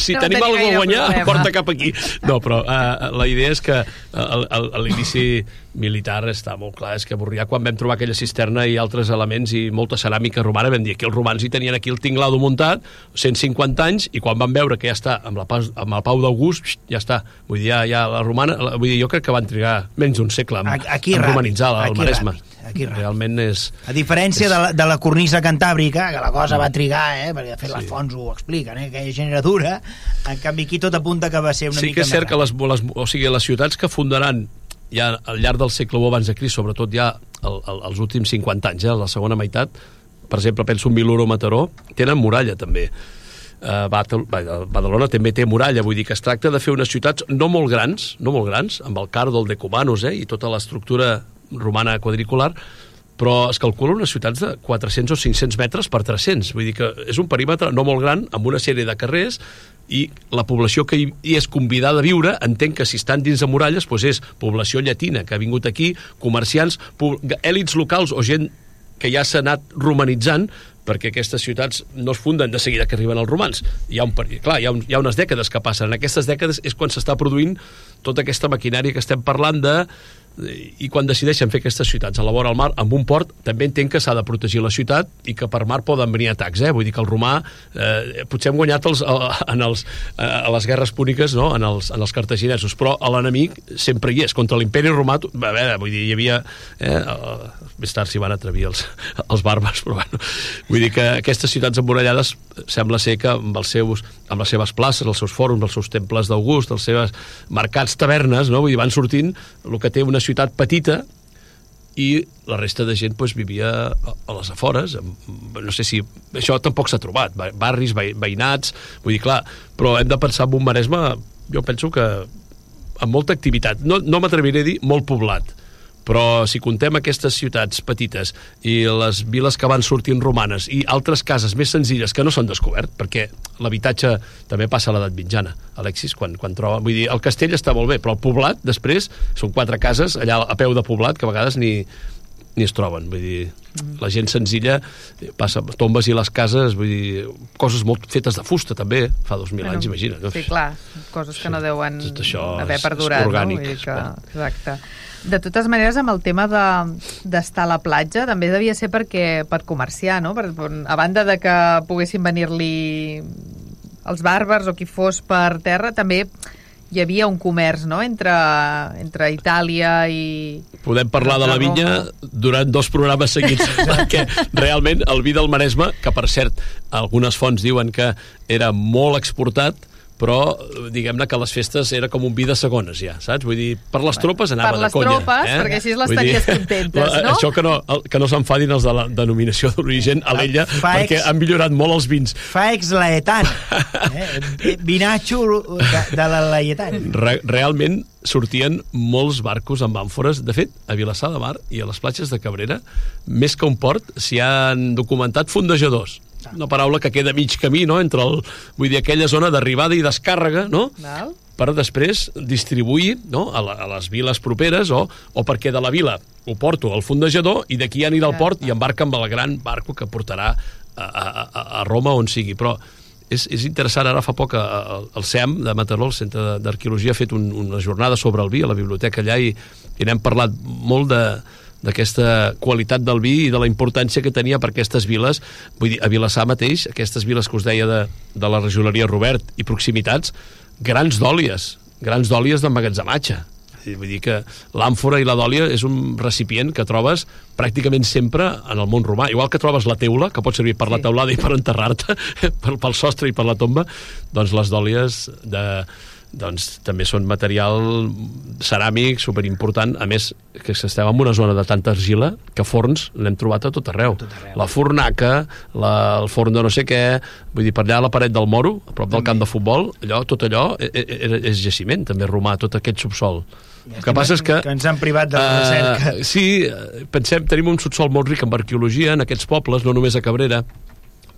[SPEAKER 4] Si no tenim alguna a guanyar, problema. porta cap aquí. No, però uh, la idea és que uh, l'inici militar està molt clar, és que Borrià quan vam trobar aquella cisterna i altres elements i molta ceràmica romana vam dir que els romans hi tenien aquí el tinglado muntat 150 anys i quan van veure que ja està amb la, pas, amb el Pau d'August ja està, vull dir, ja, ja la romana vull dir, jo crec que van trigar menys d'un segle amb,
[SPEAKER 3] aquí
[SPEAKER 4] amb romanitzar el Maresme
[SPEAKER 3] ràpid aquí
[SPEAKER 4] realment és...
[SPEAKER 3] A diferència és... de, la, de la cornisa cantàbrica, que la cosa va trigar, eh, perquè de fet sí. les fonts ho expliquen, eh, que gent era dura, en canvi aquí tot apunta que va ser una
[SPEAKER 4] sí
[SPEAKER 3] mica
[SPEAKER 4] que és cert que les, les, o sigui, les ciutats que fundaran ja al llarg del segle I abans de Crist, sobretot ja el, el, els últims 50 anys, eh, la segona meitat, per exemple, penso en Viluro Mataró, tenen muralla també. Uh, Badalona també té muralla, vull dir que es tracta de fer unes ciutats no molt grans, no molt grans, amb el cardo, el decumanos, eh, i tota l'estructura romana quadricular, però es calcula unes ciutats de 400 o 500 metres per 300. Vull dir que és un perímetre no molt gran, amb una sèrie de carrers, i la població que hi és convidada a viure entenc que si estan dins de muralles doncs és població llatina que ha vingut aquí, comerciants, èlits locals o gent que ja s'ha anat romanitzant perquè aquestes ciutats no es funden de seguida que arriben els romans. Hi ha, un, clar, hi ha, un, hi ha unes dècades que passen. En aquestes dècades és quan s'està produint tota aquesta maquinària que estem parlant de i quan decideixen fer aquestes ciutats a la vora del mar, amb un port, també entenc que s'ha de protegir la ciutat i que per mar poden venir atacs, eh? Vull dir que el romà eh, potser hem guanyat els, en els, a les guerres púniques, no? en, els, en els cartaginesos, però l'enemic sempre hi és. Contra l'imperi romà, a veure, vull dir, hi havia... Eh, més tard s'hi van atrevir els, els bàrbars, però bueno, vull dir que aquestes ciutats emmurallades sembla ser que amb, els seus, amb les seves places, els seus fòrums, els seus temples d'August, els seus mercats, tavernes, no? vull dir, van sortint el que té una ciutat petita i la resta de gent pues, vivia a les afores no sé si... això tampoc s'ha trobat barris, veïnats vull dir, clar, però hem de pensar en un Maresme jo penso que amb molta activitat. No, no m'atreviré a dir molt poblat però si contem aquestes ciutats petites i les viles que van sortint romanes i altres cases més senzilles que no s'han descobert, perquè l'habitatge també passa a l'edat mitjana, Alexis, quan, quan troba... Vull dir, el castell està molt bé, però el poblat, després, són quatre cases allà a peu de poblat que a vegades ni, ni es troben, vull dir, la gent senzilla passa tombes i les cases, vull dir, coses molt fetes de fusta també, fa 2.000 bueno, anys, imagina't. No?
[SPEAKER 1] Sí, clar, coses que sí, no deuen
[SPEAKER 4] tot això
[SPEAKER 1] haver perdurat,
[SPEAKER 4] orgànic,
[SPEAKER 1] no? Vull dir que, exacte. De totes maneres, amb el tema d'estar de, a la platja, també devia ser perquè per comerciar, no? Per, a banda de que poguessin venir-li els bàrbars o qui fos per terra, també hi havia un comerç no? entre, entre Itàlia i...
[SPEAKER 4] Podem parlar de la vinya durant dos programes seguits, perquè realment el vi del Maresme, que per cert, algunes fonts diuen que era molt exportat, però diguem-ne que les festes era com un vi de segones ja, saps? Vull dir, per les tropes anava
[SPEAKER 1] de
[SPEAKER 4] conya.
[SPEAKER 1] Per les tropes, eh? perquè així les tenies contentes, no?
[SPEAKER 4] Això que no, que no s'enfadin els de la denominació d'origen a l'ella, perquè han millorat molt els vins.
[SPEAKER 3] Fa ex-laetan, eh? vinatxo de, de la laetan.
[SPEAKER 4] Re, realment sortien molts barcos amb àmfores. De fet, a Vilassar de Mar i a les platges de Cabrera, més que un port, s'hi han documentat fondejadors una paraula que queda mig camí, no?, entre el, vull dir, aquella zona d'arribada i descàrrega, no?,
[SPEAKER 1] Val.
[SPEAKER 4] per després distribuir no? a, la, a les viles properes o, o perquè de la vila ho porto al fondejador i d'aquí anirà al port i embarca amb el gran barco que portarà a, a, a Roma on sigui. Però és, és interessant, ara fa poc el, el CEM de Mataró, el Centre d'Arqueologia, ha fet un, una jornada sobre el vi a la biblioteca allà i, i n'hem parlat molt de, d'aquesta qualitat del vi i de la importància que tenia per aquestes viles. Vull dir, a Vilassar mateix, aquestes viles que us deia de, de la regidoria Robert i proximitats, grans dòlies, grans dòlies d'emmagatzematge. Vull dir que l'àmfora i la dòlia és un recipient que trobes pràcticament sempre en el món romà. Igual que trobes la teula, que pot servir per sí. la teulada i per enterrar-te, pel sostre i per la tomba, doncs les dòlies de, doncs també són material ceràmic superimportant, a més que estem en una zona de tanta argila que forns l'hem trobat a tot arreu. tot arreu. La fornaca, la, el forn de no sé què, vull dir, per allà a la paret del Moro, a prop del camp de futbol, allò, tot allò és, e, e, és jaciment, també romà, tot aquest subsol.
[SPEAKER 3] El que passa és que... Que ens han privat de la uh, recerca.
[SPEAKER 4] Sí, pensem, tenim un subsol molt ric en arqueologia en aquests pobles, no només a Cabrera,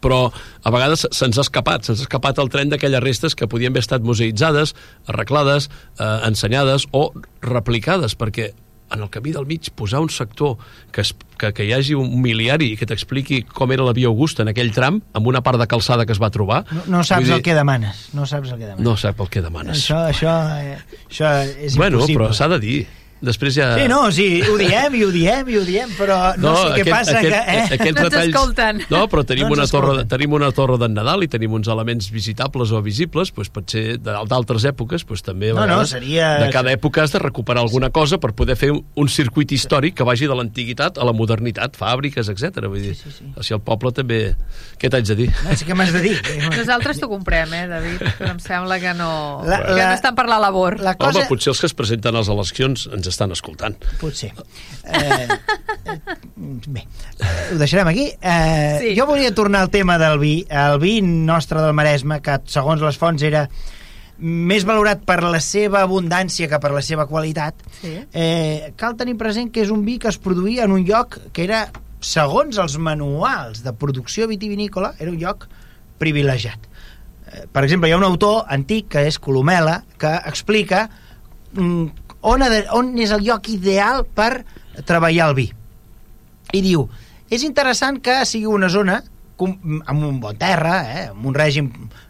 [SPEAKER 4] però a vegades se'ns ha escapat, se'ns ha escapat el tren d'aquelles restes que podien haver estat museïtzades, arreglades, eh, ensenyades o replicades, perquè en el camí del mig posar un sector que, es, que, que hi hagi un miliari que t'expliqui com era la via Augusta en aquell tram, amb una part de calçada que es va trobar...
[SPEAKER 3] No, no saps dir, el que demanes. No saps el que demanes.
[SPEAKER 4] No sap el que demanes.
[SPEAKER 3] Això, això, eh, això és
[SPEAKER 4] bueno,
[SPEAKER 3] impossible.
[SPEAKER 4] però s'ha de dir. Després ja...
[SPEAKER 3] Sí, no, sí, ho diem i ho diem i ho diem, però no, no sé aquest, què passa aquest, que... Eh?
[SPEAKER 4] Aquests
[SPEAKER 1] no ens escolten.
[SPEAKER 4] No, però tenim, no una torre, tenim una torre d'en Nadal i tenim uns elements visitables o visibles, doncs pot ser d'altres èpoques, doncs també
[SPEAKER 3] no, no, seria...
[SPEAKER 4] de cada època has de recuperar alguna cosa per poder fer un, circuit històric que vagi de l'antiguitat a la modernitat, fàbriques, etc. Vull dir, sí, sí, sí. si el poble també... Què t'haig de dir?
[SPEAKER 3] No, sí que m'has de dir.
[SPEAKER 1] Nosaltres t'ho comprem, eh, David, però em sembla que no, la, que la, no estan per la labor.
[SPEAKER 4] La cosa... Home, potser els que es presenten a les eleccions ens estan escoltant.
[SPEAKER 3] Potser. Eh, bé, ho deixarem aquí. Eh, sí. Jo volia tornar al tema del vi. El vi nostre del Maresme, que segons les fonts era més valorat per la seva abundància que per la seva qualitat, sí. eh, cal tenir present que és un vi que es produïa en un lloc que era, segons els manuals de producció vitivinícola, era un lloc privilegiat. Eh, per exemple, hi ha un autor antic, que és Colomela, que explica mm, on, de, on és el lloc ideal per treballar el vi. I diu, és interessant que sigui una zona amb un bon terra, eh, amb un règim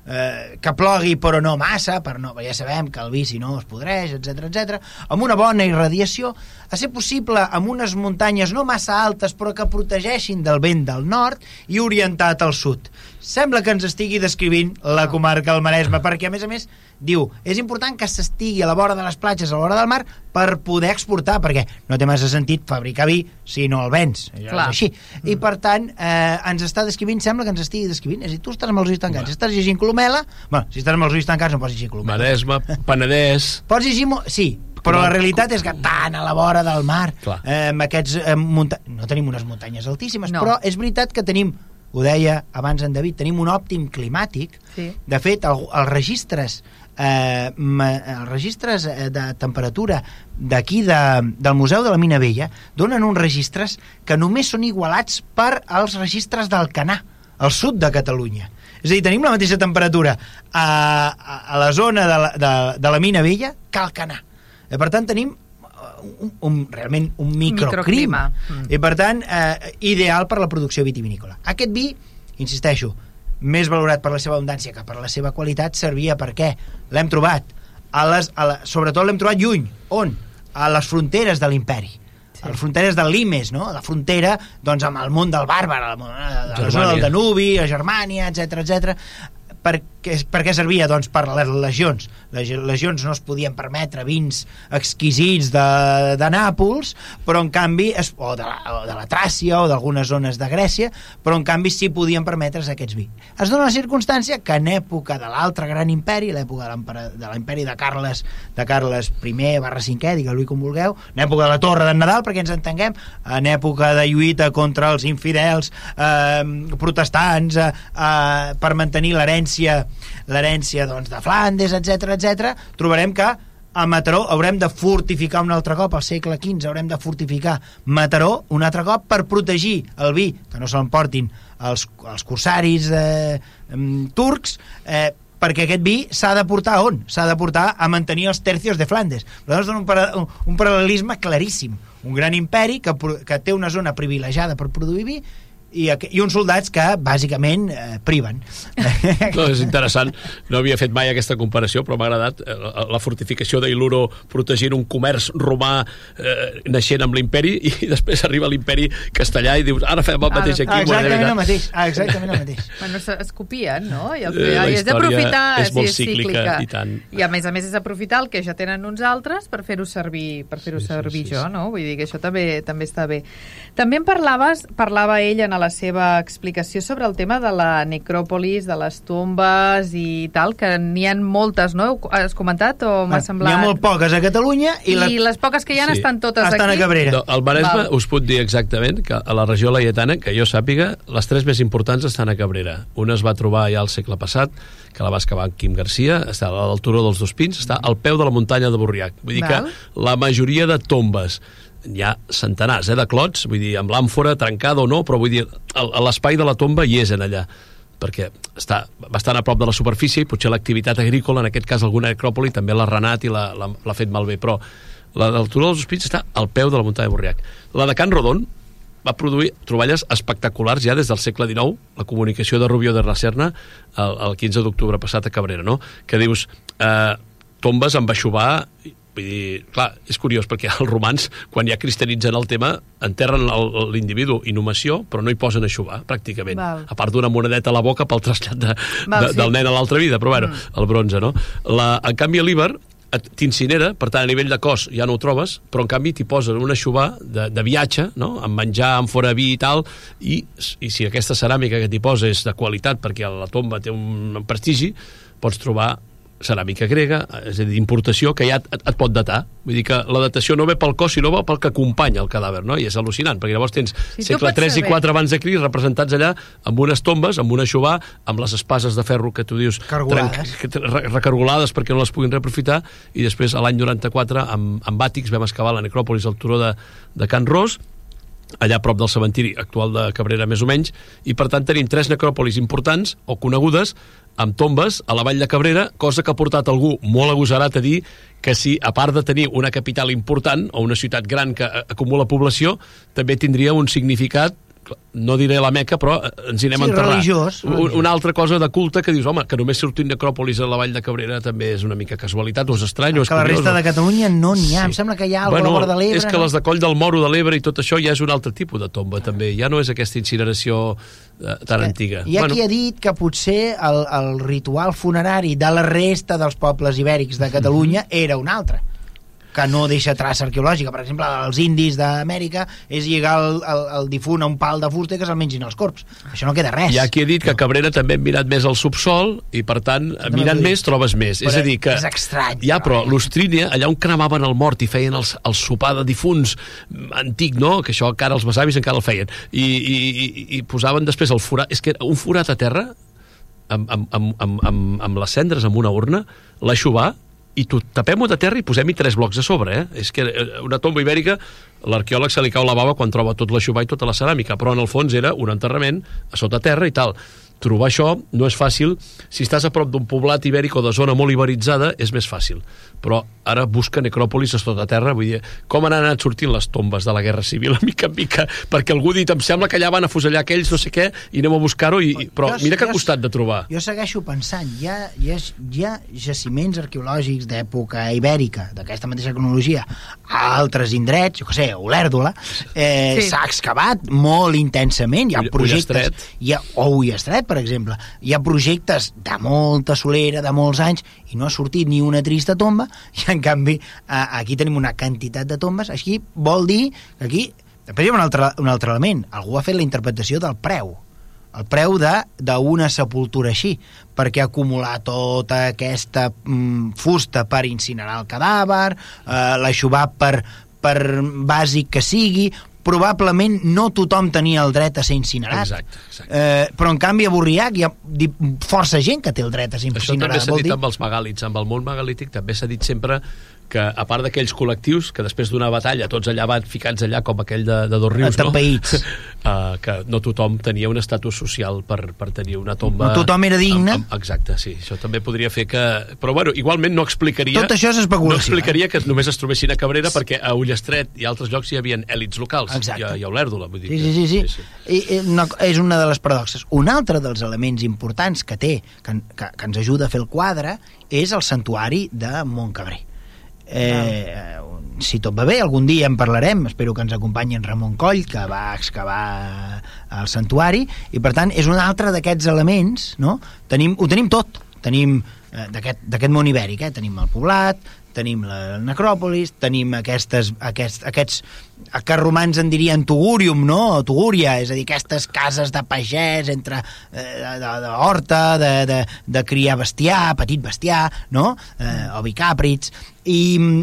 [SPEAKER 3] eh, que plogui però no massa, per no, ja sabem que el vi si no es podreix, etc etc, amb una bona irradiació, a ser possible amb unes muntanyes no massa altes però que protegeixin del vent del nord i orientat al sud. Sembla que ens estigui descrivint la comarca del Maresme, perquè a més a més diu, és important que s'estigui a la vora de les platges, a la vora del mar, per poder exportar, perquè no té massa sentit fabricar vi si no el vens. Això Clar. és així. Mm. I per tant, eh, ens està descrivint, sembla que ens estigui descrivint, és a dir, tu estàs amb els ulls tancats, estàs llegint Colomela, bueno, si estàs amb els ulls tancats no pots llegir Colomela.
[SPEAKER 4] Maresme, Penedès...
[SPEAKER 3] Pots llegir... Sí, però la realitat és que tan a la vora del mar, eh, amb aquests eh, munta... no tenim unes muntanyes altíssimes, no. però és veritat que tenim ho deia abans en David, tenim un òptim climàtic. Sí. De fet, el, els registres eh, els registres eh, de temperatura d'aquí de, del Museu de la Mina Vella donen uns registres que només són igualats per als registres del Canà, al sud de Catalunya. És a dir, tenim la mateixa temperatura a, a, a la zona de la, de, de la Mina Vella que al Canà. I per tant, tenim un, un, realment un microclima.
[SPEAKER 1] Microclima.
[SPEAKER 3] Mm. I per tant, eh, ideal per la producció vitivinícola. Aquest vi, insisteixo, més valorat per la seva abundància que per la seva qualitat, servia per què? L'hem trobat. A les, a la, sobretot l'hem trobat lluny. On? A les fronteres de l'imperi. Sí. A les fronteres del Limes, no? La frontera doncs, amb el món del bàrbar, a la, a la zona del Danubi, a Germània, etc etc per què, per què servia? Doncs per les legions. Les legions no es podien permetre vins exquisits de, de Nàpols, però en canvi, es, o, de la, o de la Tràcia o d'algunes zones de Grècia, però en canvi sí podien permetre's aquests vins. Es dona la circumstància que en època de l'altre gran imperi, l'època de l'imperi de Carles de Carles I barra 5è, digue-li com vulgueu, en època de la Torre d'en Nadal, perquè ens entenguem, en època de lluita contra els infidels eh, protestants eh, eh, per mantenir l'herència l'herència l'herència doncs, de Flandes, etc etc, trobarem que a Mataró haurem de fortificar un altre cop, al segle XV haurem de fortificar Mataró un altre cop per protegir el vi, que no se l'emportin els, els corsaris eh, turcs, eh, perquè aquest vi s'ha de portar on? S'ha de portar a mantenir els tercios de Flandes. Llavors un, un, un paral·lelisme claríssim. Un gran imperi que, que té una zona privilegiada per produir vi i, i uns soldats que bàsicament eh, priven.
[SPEAKER 4] No, és interessant, no havia fet mai aquesta comparació, però m'ha agradat eh, la fortificació d'Iluro protegint un comerç romà eh, naixent amb l'imperi i després arriba l'imperi castellà i dius, ara fem el mateix aquí.
[SPEAKER 3] Ah, exactament el mateix, exactament el mateix.
[SPEAKER 1] Bueno, es copien, no? I, el,
[SPEAKER 4] Eh, la
[SPEAKER 1] i és d'aprofitar...
[SPEAKER 4] és molt
[SPEAKER 1] sí,
[SPEAKER 4] cíclica, i tant.
[SPEAKER 1] I a més a més és aprofitar el que ja tenen uns altres per fer-ho servir, per fer-ho
[SPEAKER 4] Sí,
[SPEAKER 1] servir
[SPEAKER 4] sí,
[SPEAKER 1] jo,
[SPEAKER 4] sí.
[SPEAKER 1] no? Vull dir que això també també està bé. També en parlaves, parlava ell en la seva explicació sobre el tema de la necròpolis, de les tombes i tal, que n'hi ha moltes, no? Has comentat o m'ha
[SPEAKER 3] N'hi
[SPEAKER 1] semblat...
[SPEAKER 3] ha molt poques a Catalunya i,
[SPEAKER 1] I,
[SPEAKER 3] la,
[SPEAKER 1] les poques que hi ha
[SPEAKER 4] Sí.
[SPEAKER 1] estan totes
[SPEAKER 3] estan a
[SPEAKER 1] aquí?
[SPEAKER 3] Cabrera.
[SPEAKER 4] No, al Maresme
[SPEAKER 1] Val.
[SPEAKER 4] us puc dir exactament que a la regió laietana, que jo sàpiga, les tres més importants estan a Cabrera. Una es va trobar ja al segle passat, que la va excavar en Quim Garcia, està a l'altura dels dos pins, està al peu de la muntanya de Borriac. Vull dir
[SPEAKER 1] Val.
[SPEAKER 4] que la majoria de tombes hi ha centenars eh, de clots, vull dir, amb l'àmfora trencada o no, però vull dir, l'espai de la tomba hi és en allà perquè està bastant a prop de la superfície i potser l'activitat agrícola, en aquest cas alguna necròpoli, també l'ha renat i l'ha fet malbé, però la de l'altura dels hospits està al peu de la muntanya de Borriac. La de Can Rodon va produir troballes espectaculars ja des del segle XIX, la comunicació de Rubio de la Serna el, el 15 d'octubre passat a Cabrera, no? que dius eh, tombes amb aixovar Vull dir, clar, és curiós perquè els romans, quan ja cristianitzen el tema, enterren l'individu inhumació, però no hi posen aixovar, pràcticament.
[SPEAKER 1] Val.
[SPEAKER 4] A part d'una monedeta a la boca pel trasllat de,
[SPEAKER 1] Val,
[SPEAKER 4] de,
[SPEAKER 1] sí.
[SPEAKER 4] del nen a l'altra vida, però bueno, mm. el bronze, no? La, en canvi, l'Iber t'incinera, per tant, a nivell de cos ja no ho trobes, però en canvi t'hi posen un aixovar de, de viatge, no? amb menjar, amb fora vi i tal, i, i si aquesta ceràmica que t'hi posa és de qualitat perquè la tomba té un prestigi, pots trobar ceràmica grega, és a dir, d'importació, que ja et, et, pot datar. Vull dir que la datació no ve pel cos, sinó va pel que acompanya el cadàver, no? I és al·lucinant, perquè llavors tens
[SPEAKER 1] tu
[SPEAKER 4] segle
[SPEAKER 1] pots
[SPEAKER 4] 3 i
[SPEAKER 1] saber.
[SPEAKER 4] 4 abans de Cris representats allà amb unes tombes, amb un aixovar, amb les espases de ferro que tu dius
[SPEAKER 3] Cargolades.
[SPEAKER 4] recargolades perquè no les puguin reaprofitar i després a l'any 94 amb, amb àtics vam excavar la necròpolis al turó de, de Can Ros allà prop del cementiri actual de Cabrera més o menys, i per tant tenim tres necròpolis importants o conegudes amb tombes a la vall de Cabrera, cosa que ha portat algú molt agosarat a dir que si, a part de tenir una capital important o una ciutat gran que acumula població, també tindria un significat no diré la Meca, però eh, ens hi anem
[SPEAKER 3] Sí,
[SPEAKER 4] a enterrar.
[SPEAKER 3] religiós, religiós.
[SPEAKER 4] Una altra cosa de culte que dius, home, que només surtin necròpolis a la vall de Cabrera també és una mica casualitat, o és estrany, o és
[SPEAKER 3] que la
[SPEAKER 4] curiós.
[SPEAKER 3] resta
[SPEAKER 4] o-
[SPEAKER 3] de Catalunya no n'hi ha. Em sembla que hi ha
[SPEAKER 4] bueno,
[SPEAKER 3] vora de l'Ebre.
[SPEAKER 4] és que
[SPEAKER 3] no?
[SPEAKER 4] les de Coll del Moro, de l'Ebre i tot això ja és un altre tipus de tomba, també. Ja no és aquesta incineració eh, tan antiga.
[SPEAKER 3] Hi ha qui ha dit que potser el, el ritual funerari de la resta dels pobles ibèrics de Catalunya era un altre que no deixa traça arqueològica. Per exemple, els indis d'Amèrica és lligar el, el, el difunt a un pal de fusta i que se'l mengin els corps. Això no queda res.
[SPEAKER 4] Hi ha qui ha dit que Cabrera també hem mirat més al subsol i, per tant,
[SPEAKER 3] També
[SPEAKER 4] mirant més trobes més.
[SPEAKER 3] Però
[SPEAKER 4] és a dir, que...
[SPEAKER 3] és estrany,
[SPEAKER 4] Ja, però
[SPEAKER 3] però-
[SPEAKER 4] l'Ostrínia, allà on cremaven el mort i feien els, el sopar de difunts mm, antic, no? Que això encara els besavis encara el feien. I, i, i, i posaven després el forat... És que un forat a terra amb, amb, amb, amb, amb, amb les cendres en una urna, l'aixuvar i tapem-ho de terra i posem-hi tres blocs a sobre, eh? És que eh, una tomba ibèrica, l'arqueòleg se li cau la bava quan troba tot l'aixuvar i tota la ceràmica, però en el fons era un enterrament a sota terra i tal trobar això no és fàcil. Si estàs a prop d'un poblat ibèric o de zona molt iberitzada, és més fàcil. Però ara busca necròpolis a tota terra, vull dir, com han anat sortint les tombes de la Guerra Civil a mica en mica, perquè algú ha dit, em sembla que allà van a fusellar aquells, no sé què, i anem a buscar-ho, i... però jo, mira que ha costat de trobar.
[SPEAKER 3] Jo segueixo pensant, hi ha, hi ha, hi ha jaciments arqueològics d'època ibèrica, d'aquesta mateixa cronologia, a altres indrets, jo què sé, Olèrdola, eh, s'ha sí. excavat molt intensament, hi ha projectes... Hi ha, o Ullestret, per exemple. Hi ha projectes de molta solera, de molts anys, i no ha sortit ni una trista tomba, i en canvi aquí tenim una quantitat de tombes. Així vol dir que aquí... Després hi ha un altre, un altre element. Algú ha fet la interpretació del preu el preu d'una sepultura així, perquè acumular tota aquesta mm, fusta per incinerar el cadàver, eh, l'aixuvar per, per bàsic que sigui, probablement no tothom tenia el dret a ser incinerat.
[SPEAKER 4] Exacte, exacte.
[SPEAKER 3] Eh, però en canvi a Burriac hi ha força gent que té el dret a ser incinerat.
[SPEAKER 4] Això també s'ha dit dir... amb els megàlits, amb el món megalític també s'ha dit sempre que a part d'aquells col·lectius que després d'una batalla tots allà van ficats allà com aquell de, de dos rius,
[SPEAKER 3] no?
[SPEAKER 4] uh, que no tothom tenia un estatus social per, per tenir una tomba...
[SPEAKER 3] No tothom era digne. Amb,
[SPEAKER 4] amb, exacte, sí. Això també podria fer que... Però bueno, igualment no explicaria...
[SPEAKER 3] Tot això és especulació.
[SPEAKER 4] No explicaria eh? que només es trobessin a Cabrera perquè a Ullestret i altres llocs hi havia èlits locals.
[SPEAKER 3] Exacte.
[SPEAKER 4] I a, i a Olèrdola, vull dir.
[SPEAKER 3] Sí, sí, sí. sí. sí. I, i, no, és una de les paradoxes. Un altre dels elements importants que té, que, que, que ens ajuda a fer el quadre, és el santuari de Montcabrer Eh, si tot va bé, algun dia en parlarem, espero que ens acompanyi en Ramon Coll, que va excavar el santuari, i per tant és un altre d'aquests elements, no? Tenim, ho tenim tot, tenim eh, d'aquest món ibèric, eh? tenim el poblat, tenim la necròpolis, tenim aquestes, aquests, aquests que romans en dirien tugúrium, no? Tugúria, és a dir, aquestes cases de pagès entre eh, de, de horta, de, de, de criar bestiar, petit bestiar, no? Eh, o bicàprits, i,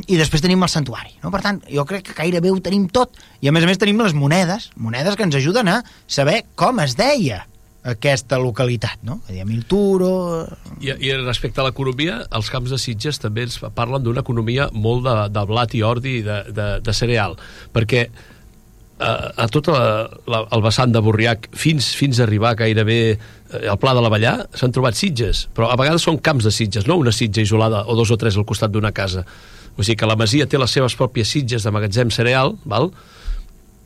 [SPEAKER 3] i després tenim el santuari, no? Per tant, jo crec que gairebé ho tenim tot, i a més a més tenim les monedes, monedes que ens ajuden a saber com es deia aquesta localitat, no? A Milturo...
[SPEAKER 4] I, I respecte a l'economia, els camps de Sitges també ens parlen d'una economia molt de, de blat i ordi i de, de, de cereal, perquè a, eh, a tot la, la, el vessant de Borriac fins, fins a arribar gairebé eh, al Pla de la Vallà s'han trobat sitges, però a vegades són camps de sitges, no una sitja isolada o dos o tres al costat d'una casa. O sigui que la masia té les seves pròpies sitges de magatzem cereal, val?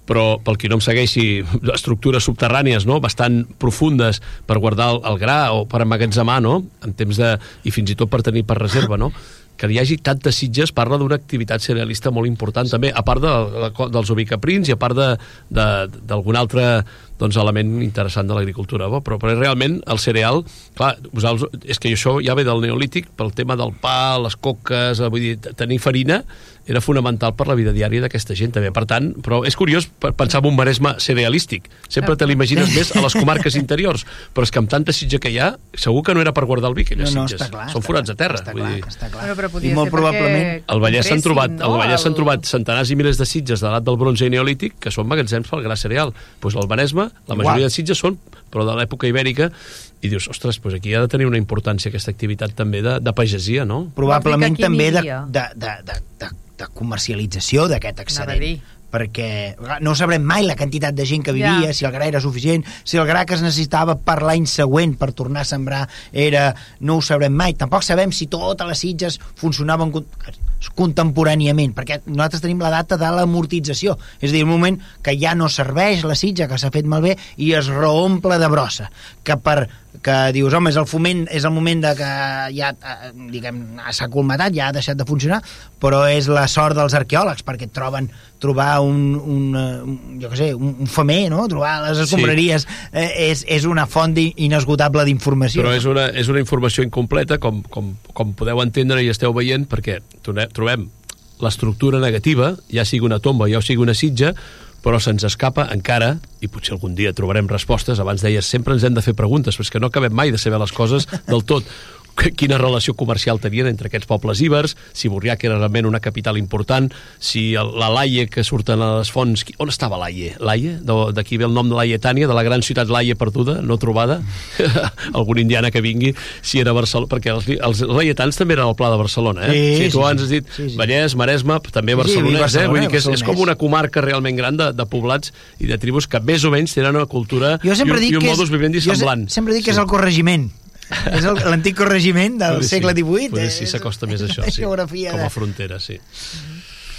[SPEAKER 4] Però pel qui no em segueixi, estructures subterrànies no? bastant profundes per guardar el, el gra o per emmagatzemar, no? en temps de... i fins i tot per tenir per reserva, no? que hi hagi tantes sitges parla d'una activitat cerealista molt important també, a part de, de, dels ubicaprins i a part d'algun altre doncs, element interessant de l'agricultura. Però, però realment el cereal, clar, vosaltres, és que això ja ve del neolític pel tema del pa, les coques, vull dir, tenir farina era fonamental per la vida diària d'aquesta gent també. Per tant, però és curiós pensar en un maresme cerealístic. Sempre te l'imagines més a les comarques interiors, però és que amb tanta sitja que hi ha, segur que no era per guardar el vi, aquelles
[SPEAKER 3] no, no,
[SPEAKER 4] sitges.
[SPEAKER 3] Clar,
[SPEAKER 4] Són forats
[SPEAKER 3] de
[SPEAKER 4] terra.
[SPEAKER 3] Està
[SPEAKER 4] vull
[SPEAKER 3] clar,
[SPEAKER 4] dir.
[SPEAKER 3] està clar.
[SPEAKER 1] Bueno, però I molt probablement...
[SPEAKER 4] Al Vallès s'han trobat, no? al Vallès s'han trobat centenars i milers de sitges de l'edat del bronze i neolític que són magatzems pel gra cereal. Pues el Maresme, la majoria de sitges són, però de l'època ibèrica, i dius, ostres, pues aquí ha de tenir una importància aquesta activitat també de, de pagesia, no?
[SPEAKER 3] Probablement també de, de, de, de, de de comercialització d'aquest excedent perquè no sabrem mai la quantitat de gent que vivia, ja. si el gra era suficient, si el gra que es necessitava per l'any següent per tornar a sembrar era... no ho sabrem mai. Tampoc sabem si totes les sitges funcionaven contemporàniament, perquè nosaltres tenim la data de l'amortització, és a dir, el moment que ja no serveix la sitja, que s'ha fet malbé, i es reomple de brossa, que per que dius, home, és el foment, és el moment de que ja, eh, diguem, s'ha colmatat, ja ha deixat de funcionar, però és la sort dels arqueòlegs, perquè troben trobar un, un, eh, un jo què sé, un, un femer, no? Trobar les escombraries sí. eh, és, és una font inesgotable d'informació.
[SPEAKER 4] Però és una, és una informació incompleta, com, com, com podeu entendre i esteu veient, perquè trobem l'estructura negativa, ja sigui una tomba, ja sigui una sitja, però se'ns escapa encara, i potser algun dia trobarem respostes, abans deies, sempre ens hem de fer preguntes, però és que no acabem mai de saber les coses del tot. Quina relació comercial tenien entre aquests pobles ibers, si Burriac era realment una capital important, si la Laie que surten a les fonts... On estava Laie? Laie? D'aquí ve el nom de Laietània, de la gran ciutat Laie perduda, no trobada? Algun indiana que vingui, si era Barcelona... Perquè els, els laietans també eren al Pla de Barcelona, eh?
[SPEAKER 3] Sí,
[SPEAKER 4] si tu
[SPEAKER 3] sí,
[SPEAKER 4] abans has dit
[SPEAKER 3] sí, sí.
[SPEAKER 4] Vallès, Maresme, també
[SPEAKER 3] Sí, sí,
[SPEAKER 4] Barcelona,
[SPEAKER 3] Barcelona,
[SPEAKER 4] eh? Vull dir que és, és com una comarca realment gran de, de poblats i de tribus que més o menys tenen una cultura
[SPEAKER 3] Jo sempre
[SPEAKER 4] i,
[SPEAKER 3] dic
[SPEAKER 4] un- i un modus vivendi
[SPEAKER 3] jo se-
[SPEAKER 4] semblant.
[SPEAKER 3] sempre dic que és el corregiment. És el- l'antic corregiment del
[SPEAKER 4] Potser sí,
[SPEAKER 3] segle XVIII.
[SPEAKER 4] potser sí
[SPEAKER 3] és-
[SPEAKER 4] s'acosta més a això, sí.
[SPEAKER 3] geografia
[SPEAKER 4] Com a frontera, sí.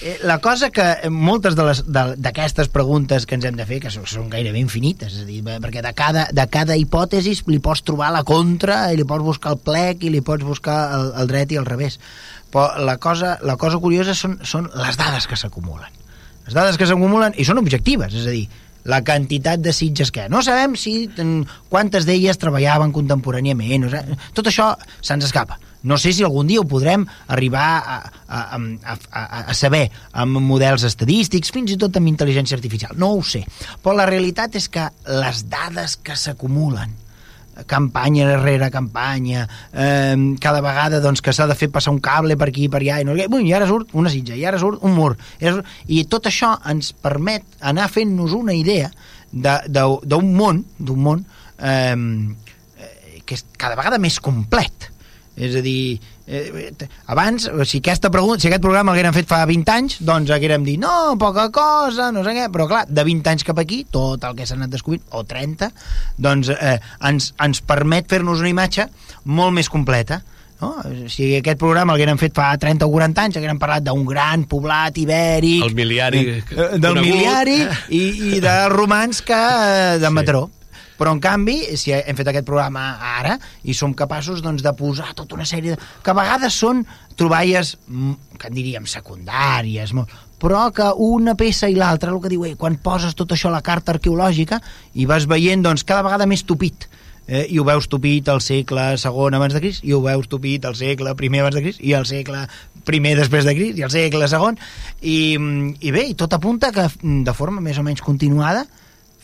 [SPEAKER 3] Eh, La cosa que eh, moltes de les- de- d'aquestes preguntes que ens hem de fer, que són, són gairebé infinites, és a dir, eh, perquè de cada, de cada hipòtesi li pots trobar la contra, i li pots buscar el plec, i li pots buscar el, el dret i el revés. Però la cosa, la cosa curiosa són, són les dades que s'acumulen. Les dades que s'acumulen, i són objectives, és a dir, la quantitat de sitges que hi ha. No sabem si mm, quantes d'elles treballaven contemporàniament. O sigui, tot això se'ns escapa. No sé si algun dia ho podrem arribar a, a, a, a, a saber amb models estadístics, fins i tot amb intel·ligència artificial. No ho sé. Però la realitat és que les dades que s'acumulen campanya rere campanya, eh, cada vegada doncs, que s'ha de fer passar un cable per aquí i per allà, i, no, i ara surt una sitja, i ara surt un mur. I, surt, I tot això ens permet anar fent-nos una idea de- de- d'un món, d'un món eh, que és cada vegada més complet. És a dir, eh, abans, si, aquesta pregunta, si aquest programa l'haguérem fet fa 20 anys, doncs haguérem dit, no, poca cosa, no sé què, però clar, de 20 anys cap aquí, tot el que s'ha anat descobrint, o 30, doncs eh, ens, ens permet fer-nos una imatge molt més completa. No? Si aquest programa l'haguérem fet fa 30 o 40 anys, haguérem parlat d'un gran poblat ibèric...
[SPEAKER 4] El miliari
[SPEAKER 3] eh, del
[SPEAKER 4] conegut.
[SPEAKER 3] miliari i, i de romans que eh, de
[SPEAKER 4] Sí.
[SPEAKER 3] Mataró. Però, en canvi, si hem fet aquest programa ara i som capaços doncs, de posar tota una sèrie de... que a vegades són troballes, mm, que en diríem secundàries, molt, però que una peça i l'altra, el que diu, eh, quan poses tot això a la carta arqueològica i vas veient doncs, cada vegada més tupit, eh, i ho veus tupit al segle segon abans de Crist, i ho veus tupit al segle primer abans de Crist, i al segle primer després de Crist, i al segle segon, i, mm, i bé, i tot apunta que mm, de forma més o menys continuada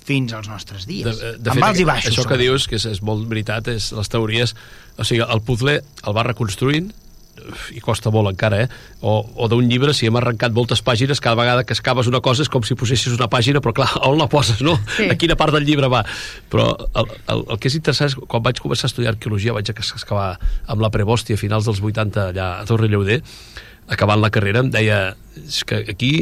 [SPEAKER 3] fins als nostres dies,
[SPEAKER 4] De, de
[SPEAKER 3] amb
[SPEAKER 4] fet,
[SPEAKER 3] alts i baixos.
[SPEAKER 4] Això que dius, que és, és molt veritat, és les teories... O sigui, el puzzle el va reconstruint i costa molt encara, eh? O, o d'un llibre, si hem arrencat moltes pàgines, cada vegada que excaves una cosa és com si posessis una pàgina, però clar, on la poses, no?
[SPEAKER 1] Sí.
[SPEAKER 4] A quina part del llibre va? Però el, el, el que és interessant és, quan vaig començar a estudiar arqueologia, vaig excavar amb la Prebosti a finals dels 80 allà a Torre Lleuder, acabant la carrera, em deia és que aquí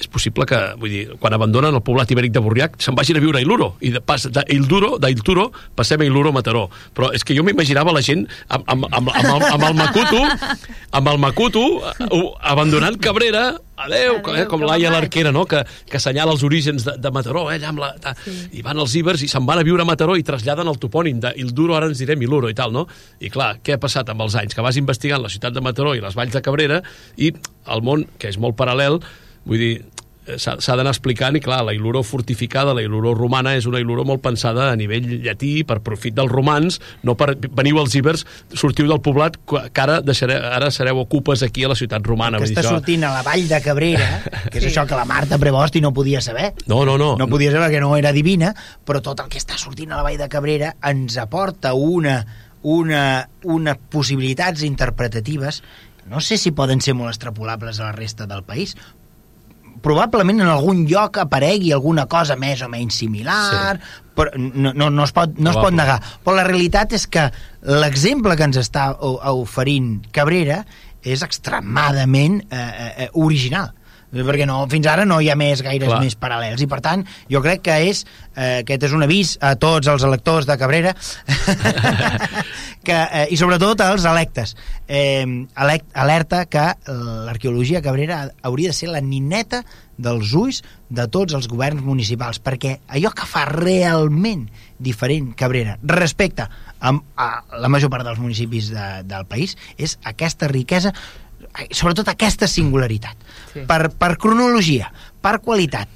[SPEAKER 4] és possible que, vull dir, quan abandonen el poblat ibèric de Burriac, se'n vagin a viure a Iluro, i de pas d'Ilduro, d'Ilturo, passem a Iluro Mataró. Però és que jo m'imaginava la gent amb, amb, amb, amb, el, amb el Macuto, amb el Macuto, eh, abandonant Cabrera, adeu,
[SPEAKER 1] Adéu,
[SPEAKER 4] eh, com l'Aia l'Arquera, no?, que, que assenyala els orígens de, de Mataró, eh, allà amb la, ta, sí. i van els ibers i se'n van a viure a Mataró i traslladen el topònim d'Ilduro, ara ens direm Iluro i tal, no? I clar, què ha passat amb els anys? Que vas investigant la ciutat de Mataró i les valls de Cabrera i el món, que és molt paral·lel, vull dir, eh, s'ha d'anar explicant i clar, la Iluro fortificada, la Iluro romana és una Iluro molt pensada a nivell llatí per profit dels romans, no per veniu els ibers, sortiu del poblat que ara, deixareu, ara sereu ocupes aquí a la ciutat romana
[SPEAKER 3] que està
[SPEAKER 4] això-
[SPEAKER 3] sortint a la vall de Cabrera, que és això que la Marta Prevosti no podia saber.
[SPEAKER 4] no, no, no,
[SPEAKER 3] No podia saber que no era divina, però tot el que està sortint a la vall de Cabrera ens aporta una, una, una possibilitats interpretatives no sé si poden ser molt extrapolables a la resta del país, probablement en algun lloc aparegui alguna cosa més o menys similar, sí. però no, no, no, es pot, no es pot negar. Però la realitat és que l'exemple que ens està oferint Cabrera és extremadament eh, eh, eh, original perquè no, fins ara no hi ha més gaires
[SPEAKER 4] Clar.
[SPEAKER 3] més paral·lels i per tant jo crec que és eh, aquest és un avís a tots els electors de Cabrera que, eh, i sobretot als electes eh, elect, alerta que l'arqueologia Cabrera hauria de ser la nineta dels ulls de tots els governs municipals perquè allò que fa realment diferent Cabrera respecte a, a la major part dels municipis de, del país és aquesta riquesa sobretot aquesta singularitat
[SPEAKER 1] Sí.
[SPEAKER 3] per, per cronologia, per qualitat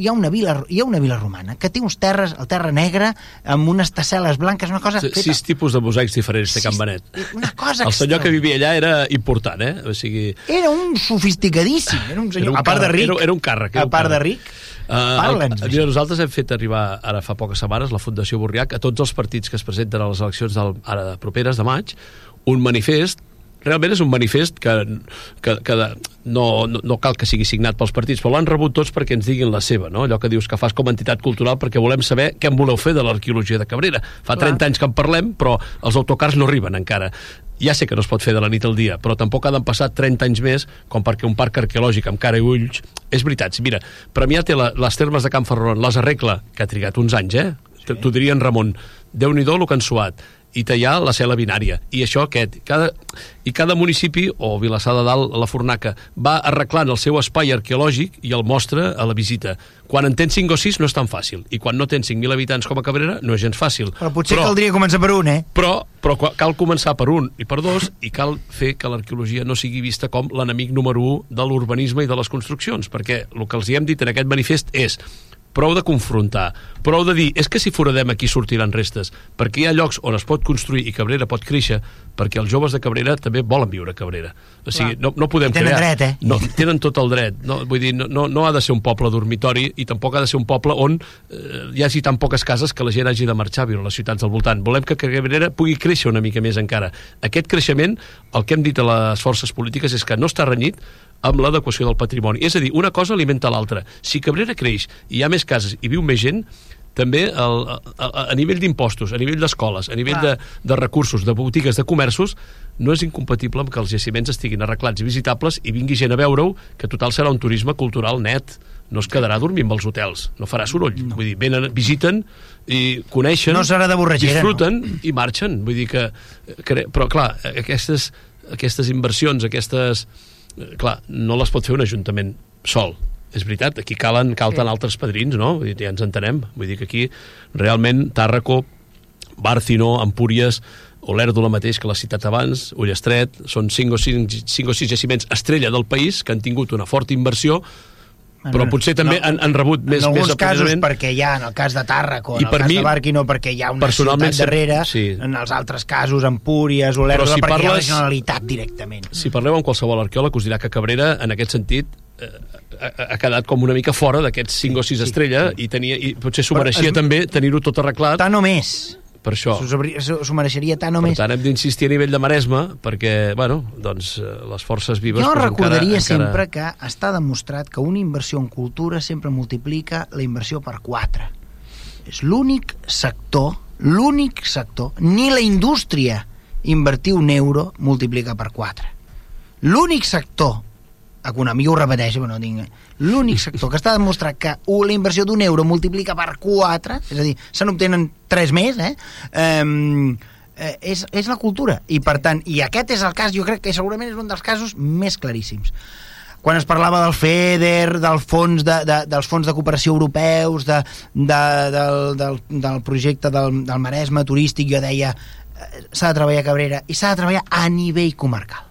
[SPEAKER 3] hi ha una vila, hi ha una vila romana que té uns terres, el terra negra amb unes tasseles blanques, una cosa
[SPEAKER 4] Sí,
[SPEAKER 3] feta
[SPEAKER 4] sis tipus de mosaics diferents
[SPEAKER 3] Sis-
[SPEAKER 4] Can Benet.
[SPEAKER 3] una cosa
[SPEAKER 4] El senyor que vivia allà era important, eh? O sigui,
[SPEAKER 3] era un sofisticadíssim era un senyor,
[SPEAKER 4] Era un
[SPEAKER 3] a part de ric
[SPEAKER 4] era- era un càrrec, era
[SPEAKER 3] a
[SPEAKER 4] un
[SPEAKER 3] part de
[SPEAKER 4] càrrec.
[SPEAKER 3] ric Parla'ns.
[SPEAKER 4] mira, nosaltres hem fet arribar ara fa poques setmanes la Fundació Borriac a tots els partits que es presenten a les eleccions del, ara properes de maig un manifest realment és un manifest que, que, que de, no, no, no cal que sigui signat pels partits, però l'han rebut tots perquè ens diguin la seva, no? allò que dius que fas com a entitat cultural perquè volem saber què en voleu fer de l'arqueologia de Cabrera. Fa 30 anys que en parlem, però els autocars no arriben encara. Ja sé que no es pot fer de la nit al dia, però tampoc ha d'en passar 30 anys més com perquè un parc arqueològic amb cara i ulls... És veritat, mira, Premià té la, les termes de Can Ferron, les arregla, que ha trigat uns anys, eh? Sí. T'ho dirien Ramon. Déu-n'hi-do el que han suat i tallar la cel·la binària. I això aquest. Cada, I cada municipi, o Vilassar de Dalt, la Fornaca, va arreglant el seu espai arqueològic i el mostra a la visita. Quan en tens 5 o 6 no és tan fàcil. I quan no tens 5.000 habitants com a Cabrera no és gens fàcil.
[SPEAKER 3] Però potser però, caldria començar per un, eh?
[SPEAKER 4] Però, però cal començar per un i per dos i cal fer que l'arqueologia no sigui vista com l'enemic número 1 de l'urbanisme i de les construccions, perquè el que els hi hem dit en aquest manifest és prou de confrontar, prou de dir és que si foradem aquí sortiran restes perquè hi ha llocs on es pot construir i Cabrera pot créixer perquè els joves de Cabrera també volen viure a Cabrera. O sigui, no, no podem
[SPEAKER 3] tenen
[SPEAKER 4] crear.
[SPEAKER 3] dret, eh?
[SPEAKER 4] no, tenen tot el dret. No, vull dir, no, no, no ha de ser un poble dormitori i tampoc ha de ser un poble on eh, hi hagi tan poques cases que la gent hagi de marxar a viure a les ciutats del voltant. Volem que Cabrera pugui créixer una mica més encara. Aquest creixement, el que hem dit a les forces polítiques és que no està renyit amb l'adequació del patrimoni. És a dir, una cosa alimenta l'altra. Si Cabrera creix i hi ha més cases i viu més gent, també el, a, a nivell d'impostos, a nivell d'escoles, a nivell de, de recursos, de botigues, de comerços, no és incompatible amb que els jaciments estiguin arreglats i visitables i vingui gent a veure-ho, que total serà un turisme cultural net no es quedarà a dormir amb els hotels, no farà soroll. No. Vull dir, venen, visiten i coneixen,
[SPEAKER 3] no serà de
[SPEAKER 4] disfruten
[SPEAKER 3] no?
[SPEAKER 4] i marxen. Vull dir que, que... Però, clar, aquestes, aquestes inversions, aquestes Eh, clar, no les pot fer un ajuntament sol és veritat, aquí calen, calten sí. altres padrins, no? Vull dir, ja ens entenem. Vull dir que aquí, realment, Tàrraco, Bárcino, Empúries, Olèrdola mateix, que l'ha citat abans, Ullestret, són 5 o 6, 5 o 6 jaciments estrella del país que han tingut una forta inversió però potser també no, han, han rebut més,
[SPEAKER 3] en alguns
[SPEAKER 4] més
[SPEAKER 3] casos perquè hi ha, en el cas de Tàrraco, en el cas mi, de Barquino, perquè hi ha una ciutat darrere,
[SPEAKER 4] sí.
[SPEAKER 3] en els altres casos, Empúries, Olèrdola, si perquè parles, hi ha la Generalitat directament.
[SPEAKER 4] Si parleu amb qualsevol arqueòleg, us dirà que Cabrera, en aquest sentit, eh, ha, ha quedat com una mica fora d'aquests 5 o 6 sí, estrella sí. i, tenia, i potser s'ho mereixia també tenir-ho tot arreglat.
[SPEAKER 3] Tant o més
[SPEAKER 4] per això.
[SPEAKER 3] S'ho mereixeria tant o més.
[SPEAKER 4] Per tant, hem d'insistir a nivell de Maresme, perquè, bueno, doncs, eh, les forces vives...
[SPEAKER 3] Jo
[SPEAKER 4] pues,
[SPEAKER 3] recordaria
[SPEAKER 4] encara,
[SPEAKER 3] sempre que està demostrat que una inversió en cultura sempre multiplica la inversió per 4. És l'únic sector, l'únic sector, ni la indústria invertir un euro multiplica per 4. L'únic sector econòmic, ho repeteixo, però no tinc... L'únic sector que està demostrat que la inversió d'un euro multiplica per 4, és a dir, se n'obtenen 3 més, eh? Um, és, és la cultura i per tant, i aquest és el cas jo crec que segurament és un dels casos més claríssims quan es parlava del FEDER, del fons de, de, dels fons de cooperació europeus, de, de, del, del, del projecte del, del Maresme turístic, jo deia eh, s'ha de treballar a Cabrera i s'ha de treballar a nivell comarcal.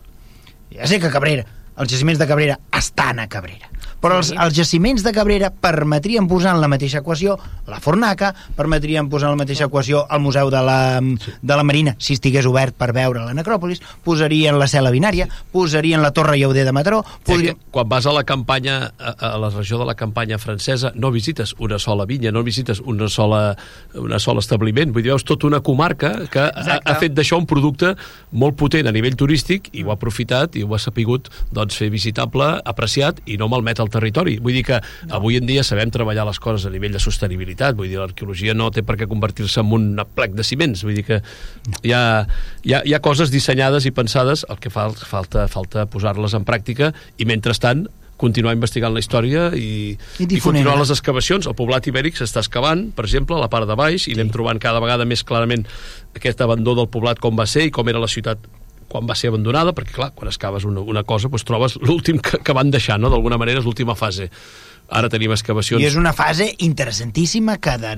[SPEAKER 3] Ja sé que Cabrera els jaciments de Cabrera estan a Cabrera però els, els jaciments de Cabrera permetrien posar en la mateixa equació la Fornaca, permetrien posar en la mateixa equació el Museu de la, de la Marina, si estigués obert per veure la necròpolis, posarien la cel·la binària, posarien la Torre Lleuder de Mataró...
[SPEAKER 4] Podrien... Quan vas a la campanya, a, a la regió de la campanya francesa, no visites una sola vinya, no visites una sola, una sola establiment, vull dir, veus tota una comarca que ha, ha fet d'això un producte molt potent a nivell turístic i ho ha aprofitat i ho ha sapigut doncs, fer visitable, apreciat i no malmet el territori. Vull dir que no. avui en dia sabem treballar les coses a nivell de sostenibilitat, vull dir, l'arqueologia no té per què convertir-se en un plec de ciments, vull dir que hi ha, hi ha, hi ha coses dissenyades i pensades, el que fa, falta, falta posar-les en pràctica i mentrestant continuar investigant la història i,
[SPEAKER 3] I,
[SPEAKER 4] i continuar les excavacions. El poblat ibèric s'està excavant, per exemple, a la part de baix, i sí. anem trobant cada vegada més clarament aquest abandó del poblat com va ser i com era la ciutat quan va ser abandonada, perquè clar, quan excaves una, una cosa doncs trobes l'últim que, que van deixar, no? d'alguna manera és l'última fase ara tenim excavacions...
[SPEAKER 3] I és una fase interessantíssima que de,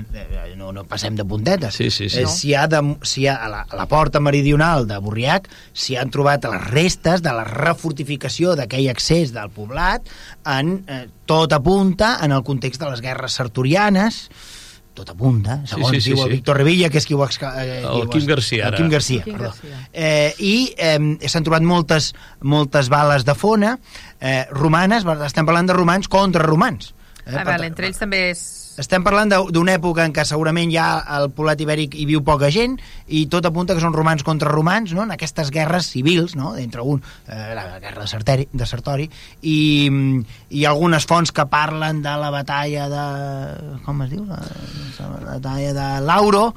[SPEAKER 3] no, no passem de puntetes.
[SPEAKER 4] Sí, sí, sí.
[SPEAKER 3] Eh, si, ha de, si ha, a, la, a la porta meridional de Borriac s'hi han trobat les restes de la refortificació d'aquell accés del poblat en eh, tot apunta en el context de les guerres sartorianes tot apunta, segons sí, sí, diu sí, el sí. Víctor Revilla, que és qui ho... Eh,
[SPEAKER 4] el Quim Garcia,
[SPEAKER 3] ara. El Quim Garcia, Quim perdó. Garcia. Eh, I eh, s'han trobat moltes, moltes bales de fona eh, romanes, estem parlant de romans contra romans, Eh?
[SPEAKER 1] Ah, vale, entre ells també és...
[SPEAKER 3] Estem parlant d'una època en què segurament ja al poblat ibèric hi viu poca gent i tot apunta que són romans contra romans, no? en aquestes guerres civils, no? entre un, eh, la guerra de Sartori, de Sartori i, i algunes fonts que parlen de la batalla de... com es diu? La, la batalla de Lauro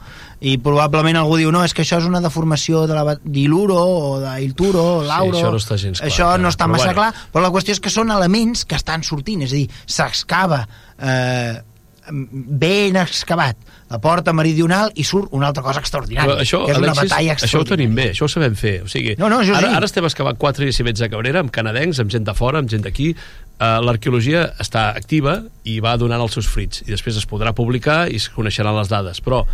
[SPEAKER 3] i probablement algú diu no, és que això és una deformació de la d'Iluro o d'Ilturo o Lauro
[SPEAKER 4] Sí, això no està gens clar,
[SPEAKER 3] això no està
[SPEAKER 4] Però
[SPEAKER 3] massa
[SPEAKER 4] bueno.
[SPEAKER 3] clar però la qüestió és que són elements que estan sortint és a dir, s'excava eh, ben excavat la porta meridional i surt una altra cosa extraordinària,
[SPEAKER 4] Però això,
[SPEAKER 3] que és una
[SPEAKER 4] Alexis,
[SPEAKER 3] batalla
[SPEAKER 4] això ho tenim bé, això ho sabem fer. O sigui,
[SPEAKER 3] No, no,
[SPEAKER 4] ara,
[SPEAKER 3] sí.
[SPEAKER 4] ara estem excavant quatre jaciments de Cabrera amb canadencs, amb gent de fora, amb gent d'aquí. Uh, L'arqueologia està activa i va donant els seus fruits. I després es podrà publicar i es coneixeran les dades. Però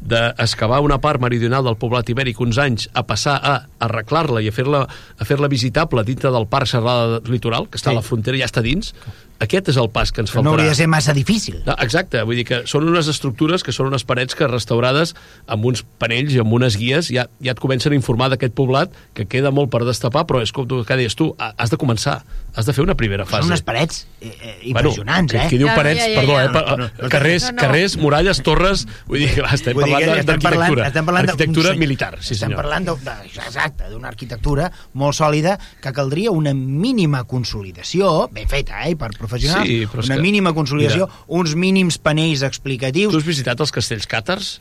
[SPEAKER 4] d'excavar una part meridional del poblat ibèric uns anys a passar a arreglar-la i a fer-la a fer visitable dintre del Parc Serrada Litoral, que està
[SPEAKER 3] Sí.
[SPEAKER 4] a la frontera, ja està dins, aquest és el pas que ens faltarà.
[SPEAKER 3] no hauria de ser massa difícil
[SPEAKER 4] No, exacte, vull dir que són unes estructures que són unes parets que restaurades amb uns panells i amb unes guies ja, ja et comencen a informar d'aquest poblat que queda molt per destapar, però és com tu, que deies tu, ha- has de començar, has de fer una primera fase.
[SPEAKER 3] són unes parets eh, eh, impressionants
[SPEAKER 4] bueno,
[SPEAKER 3] eh?
[SPEAKER 4] Qui diu
[SPEAKER 1] Ja,
[SPEAKER 4] parets,
[SPEAKER 1] ja, ja,
[SPEAKER 4] perdó, eh,
[SPEAKER 3] No, no, no.
[SPEAKER 4] carrers,
[SPEAKER 1] No, no.
[SPEAKER 4] carrers, muralles, torres, vull dir que estem
[SPEAKER 3] Vull
[SPEAKER 4] parlant
[SPEAKER 3] estem parlant-
[SPEAKER 4] d'arquitectura.
[SPEAKER 3] estem parlant d'un
[SPEAKER 4] Arquitectura
[SPEAKER 3] seny-
[SPEAKER 4] militar, sí
[SPEAKER 3] estem
[SPEAKER 4] senyor.
[SPEAKER 3] parlant de, de, exacte, d'una arquitectura molt sòlida que caldria una mínima consolidació ben feta, eh, per professionals
[SPEAKER 4] Sí,
[SPEAKER 3] una
[SPEAKER 4] que-
[SPEAKER 3] mínima consolidació,
[SPEAKER 4] mira.
[SPEAKER 3] uns mínims panells explicatius
[SPEAKER 4] Tu has visitat els castells càtars?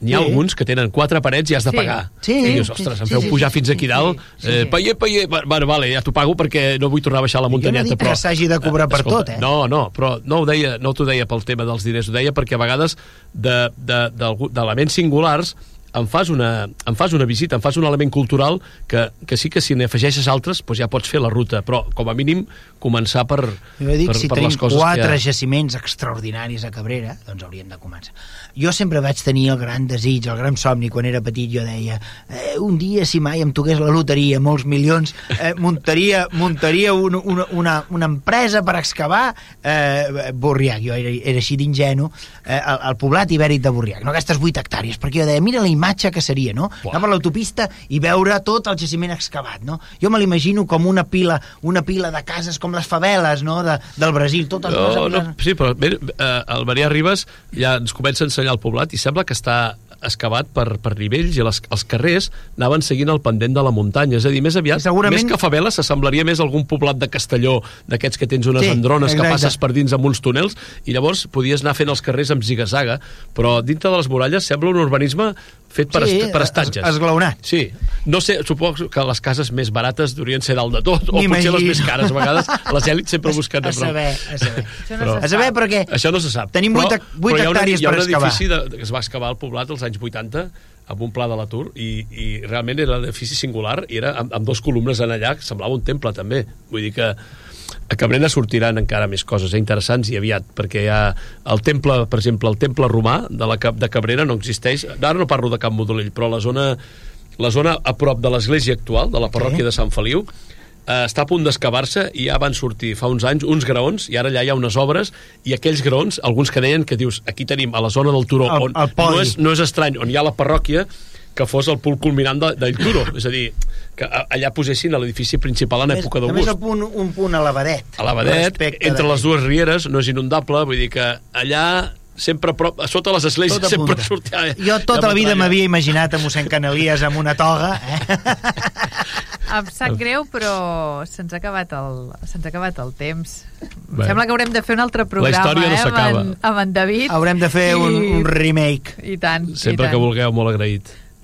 [SPEAKER 4] N'hi ha
[SPEAKER 3] Sí.
[SPEAKER 4] alguns que tenen quatre parets i has de
[SPEAKER 1] Sí.
[SPEAKER 4] pagar.
[SPEAKER 3] Sí.
[SPEAKER 4] I dius,
[SPEAKER 3] Sí,
[SPEAKER 4] ostres,
[SPEAKER 3] sí,
[SPEAKER 4] em feu
[SPEAKER 3] sí,
[SPEAKER 4] pujar
[SPEAKER 3] sí,
[SPEAKER 4] fins
[SPEAKER 3] sí,
[SPEAKER 4] aquí
[SPEAKER 3] sí,
[SPEAKER 4] dalt.
[SPEAKER 3] sí,
[SPEAKER 4] Eh,
[SPEAKER 3] sí.
[SPEAKER 4] paie, paie. Bueno, vale, ja t'ho pago perquè no vull tornar a baixar la
[SPEAKER 3] Jo no
[SPEAKER 4] muntanyeta.
[SPEAKER 3] dic que
[SPEAKER 4] però...
[SPEAKER 3] s'hagi de cobrar per
[SPEAKER 4] Escolta,
[SPEAKER 3] tot, eh?
[SPEAKER 4] No, no, però no ho deia, no t'ho deia pel tema dels diners, ho deia perquè a vegades de- de- d'algú- d'elements singulars em fas, una, em fas una visita, em fas un element cultural que, que sí que si n'afegeixes altres doncs ja pots fer la ruta, però com a mínim començar per,
[SPEAKER 3] Jo dic,
[SPEAKER 4] per,
[SPEAKER 3] si
[SPEAKER 4] per les coses
[SPEAKER 3] quatre
[SPEAKER 4] que ha.
[SPEAKER 3] jaciments extraordinaris a Cabrera, doncs hauríem de començar. Jo sempre vaig tenir el gran desig, el gran somni, quan era petit jo deia eh, un dia, si mai em toqués la loteria, molts milions, eh, muntaria, muntaria un, una, una, una empresa per excavar eh, Borriac, jo era, era així d'ingenu, eh, el, el poblat ibèric de Borriac, no aquestes 8 hectàrees, perquè jo deia, mira la imatge que seria, no?
[SPEAKER 4] Buah.
[SPEAKER 3] Anar per l'autopista i veure tot el jaciment excavat, no? Jo me l'imagino com una pila, una pila de cases com les faveles, no?, de, del Brasil, totes
[SPEAKER 4] No,
[SPEAKER 3] les...
[SPEAKER 4] no, sí, però bé, eh, el Maria Ribas ja ens comença a ensenyar el poblat i sembla que està excavat per, per nivells i les, els carrers anaven seguint el pendent de la muntanya. És a dir, més aviat,
[SPEAKER 3] Segurament-
[SPEAKER 4] més que favela, s'assemblaria més a algun poblat de Castelló, d'aquests que tens unes
[SPEAKER 3] Sí,
[SPEAKER 4] andrones que
[SPEAKER 3] exacte.
[SPEAKER 4] passes per dins amb uns túnels, i llavors podies anar fent els carrers amb zigazaga, però dintre de les muralles sembla un urbanisme fet per,
[SPEAKER 3] Sí,
[SPEAKER 4] est per
[SPEAKER 3] es-
[SPEAKER 4] estatges.
[SPEAKER 3] esglaonat.
[SPEAKER 4] Sí. No sé, suposo que les cases més barates durien ser dalt de tot, o potser les més cares. A vegades les èlits sempre busquen...
[SPEAKER 3] a saber, a saber.
[SPEAKER 1] Això no
[SPEAKER 4] Però-
[SPEAKER 3] A saber, perquè
[SPEAKER 4] això no se sap.
[SPEAKER 3] Tenim
[SPEAKER 4] Però-
[SPEAKER 3] vuit hec- vuit
[SPEAKER 4] però hi ha una-
[SPEAKER 3] hectàrees
[SPEAKER 4] hi ha
[SPEAKER 3] per
[SPEAKER 4] un
[SPEAKER 3] excavar.
[SPEAKER 4] edifici de, que es va excavar al poblat als anys 80 amb un pla de l'atur i, i realment era un edifici singular i era amb, amb dos columnes en allà que semblava un temple també vull dir que a Cabrera sortiran encara més coses eh, interessants i aviat, perquè hi ha el temple, per exemple, el temple romà de, la, Cap- de Cabrera no existeix, ara no parlo de Camp Modolell, però la zona, la zona a prop de l'església actual, de la parròquia de Sant Feliu, eh, està a punt d'excavar-se i ja van sortir fa uns anys uns graons i ara allà hi ha unes obres i aquells graons, alguns que deien que dius aquí tenim a la zona del turó
[SPEAKER 3] El-
[SPEAKER 4] on
[SPEAKER 3] el
[SPEAKER 4] no és, no és estrany, on hi ha la parròquia que fos el punt culminant de, del turó. És a dir, que allà posessin a l'edifici principal en
[SPEAKER 3] més-
[SPEAKER 4] època d'August
[SPEAKER 3] el punt, un punt elevadet. respecte
[SPEAKER 4] entre les dues rieres, no és inundable, vull dir que allà sempre prop, a sota les esglésies
[SPEAKER 3] Tot
[SPEAKER 4] sempre sortia...
[SPEAKER 3] Jo tota la vida m'havia imaginat a mossèn Canalies amb una toga, eh?
[SPEAKER 1] Em sap greu, però se'ns ha acabat el, se'ns ha acabat el temps. Em
[SPEAKER 4] Bé.
[SPEAKER 1] sembla que haurem de fer un altre programa,
[SPEAKER 4] història no
[SPEAKER 1] eh, amb,
[SPEAKER 4] s'acaba.
[SPEAKER 1] en, amb en David.
[SPEAKER 3] Haurem de fer un,
[SPEAKER 1] I-
[SPEAKER 3] un remake.
[SPEAKER 1] I tant,
[SPEAKER 4] Sempre
[SPEAKER 1] i tant.
[SPEAKER 4] que vulgueu, molt agraït.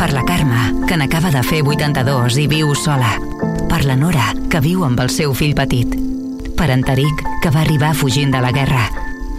[SPEAKER 5] Per la Carme, que n'acaba de fer 82 i viu sola. Per la Nora, que viu amb el seu fill petit. Per en Taric, que va arribar fugint de la guerra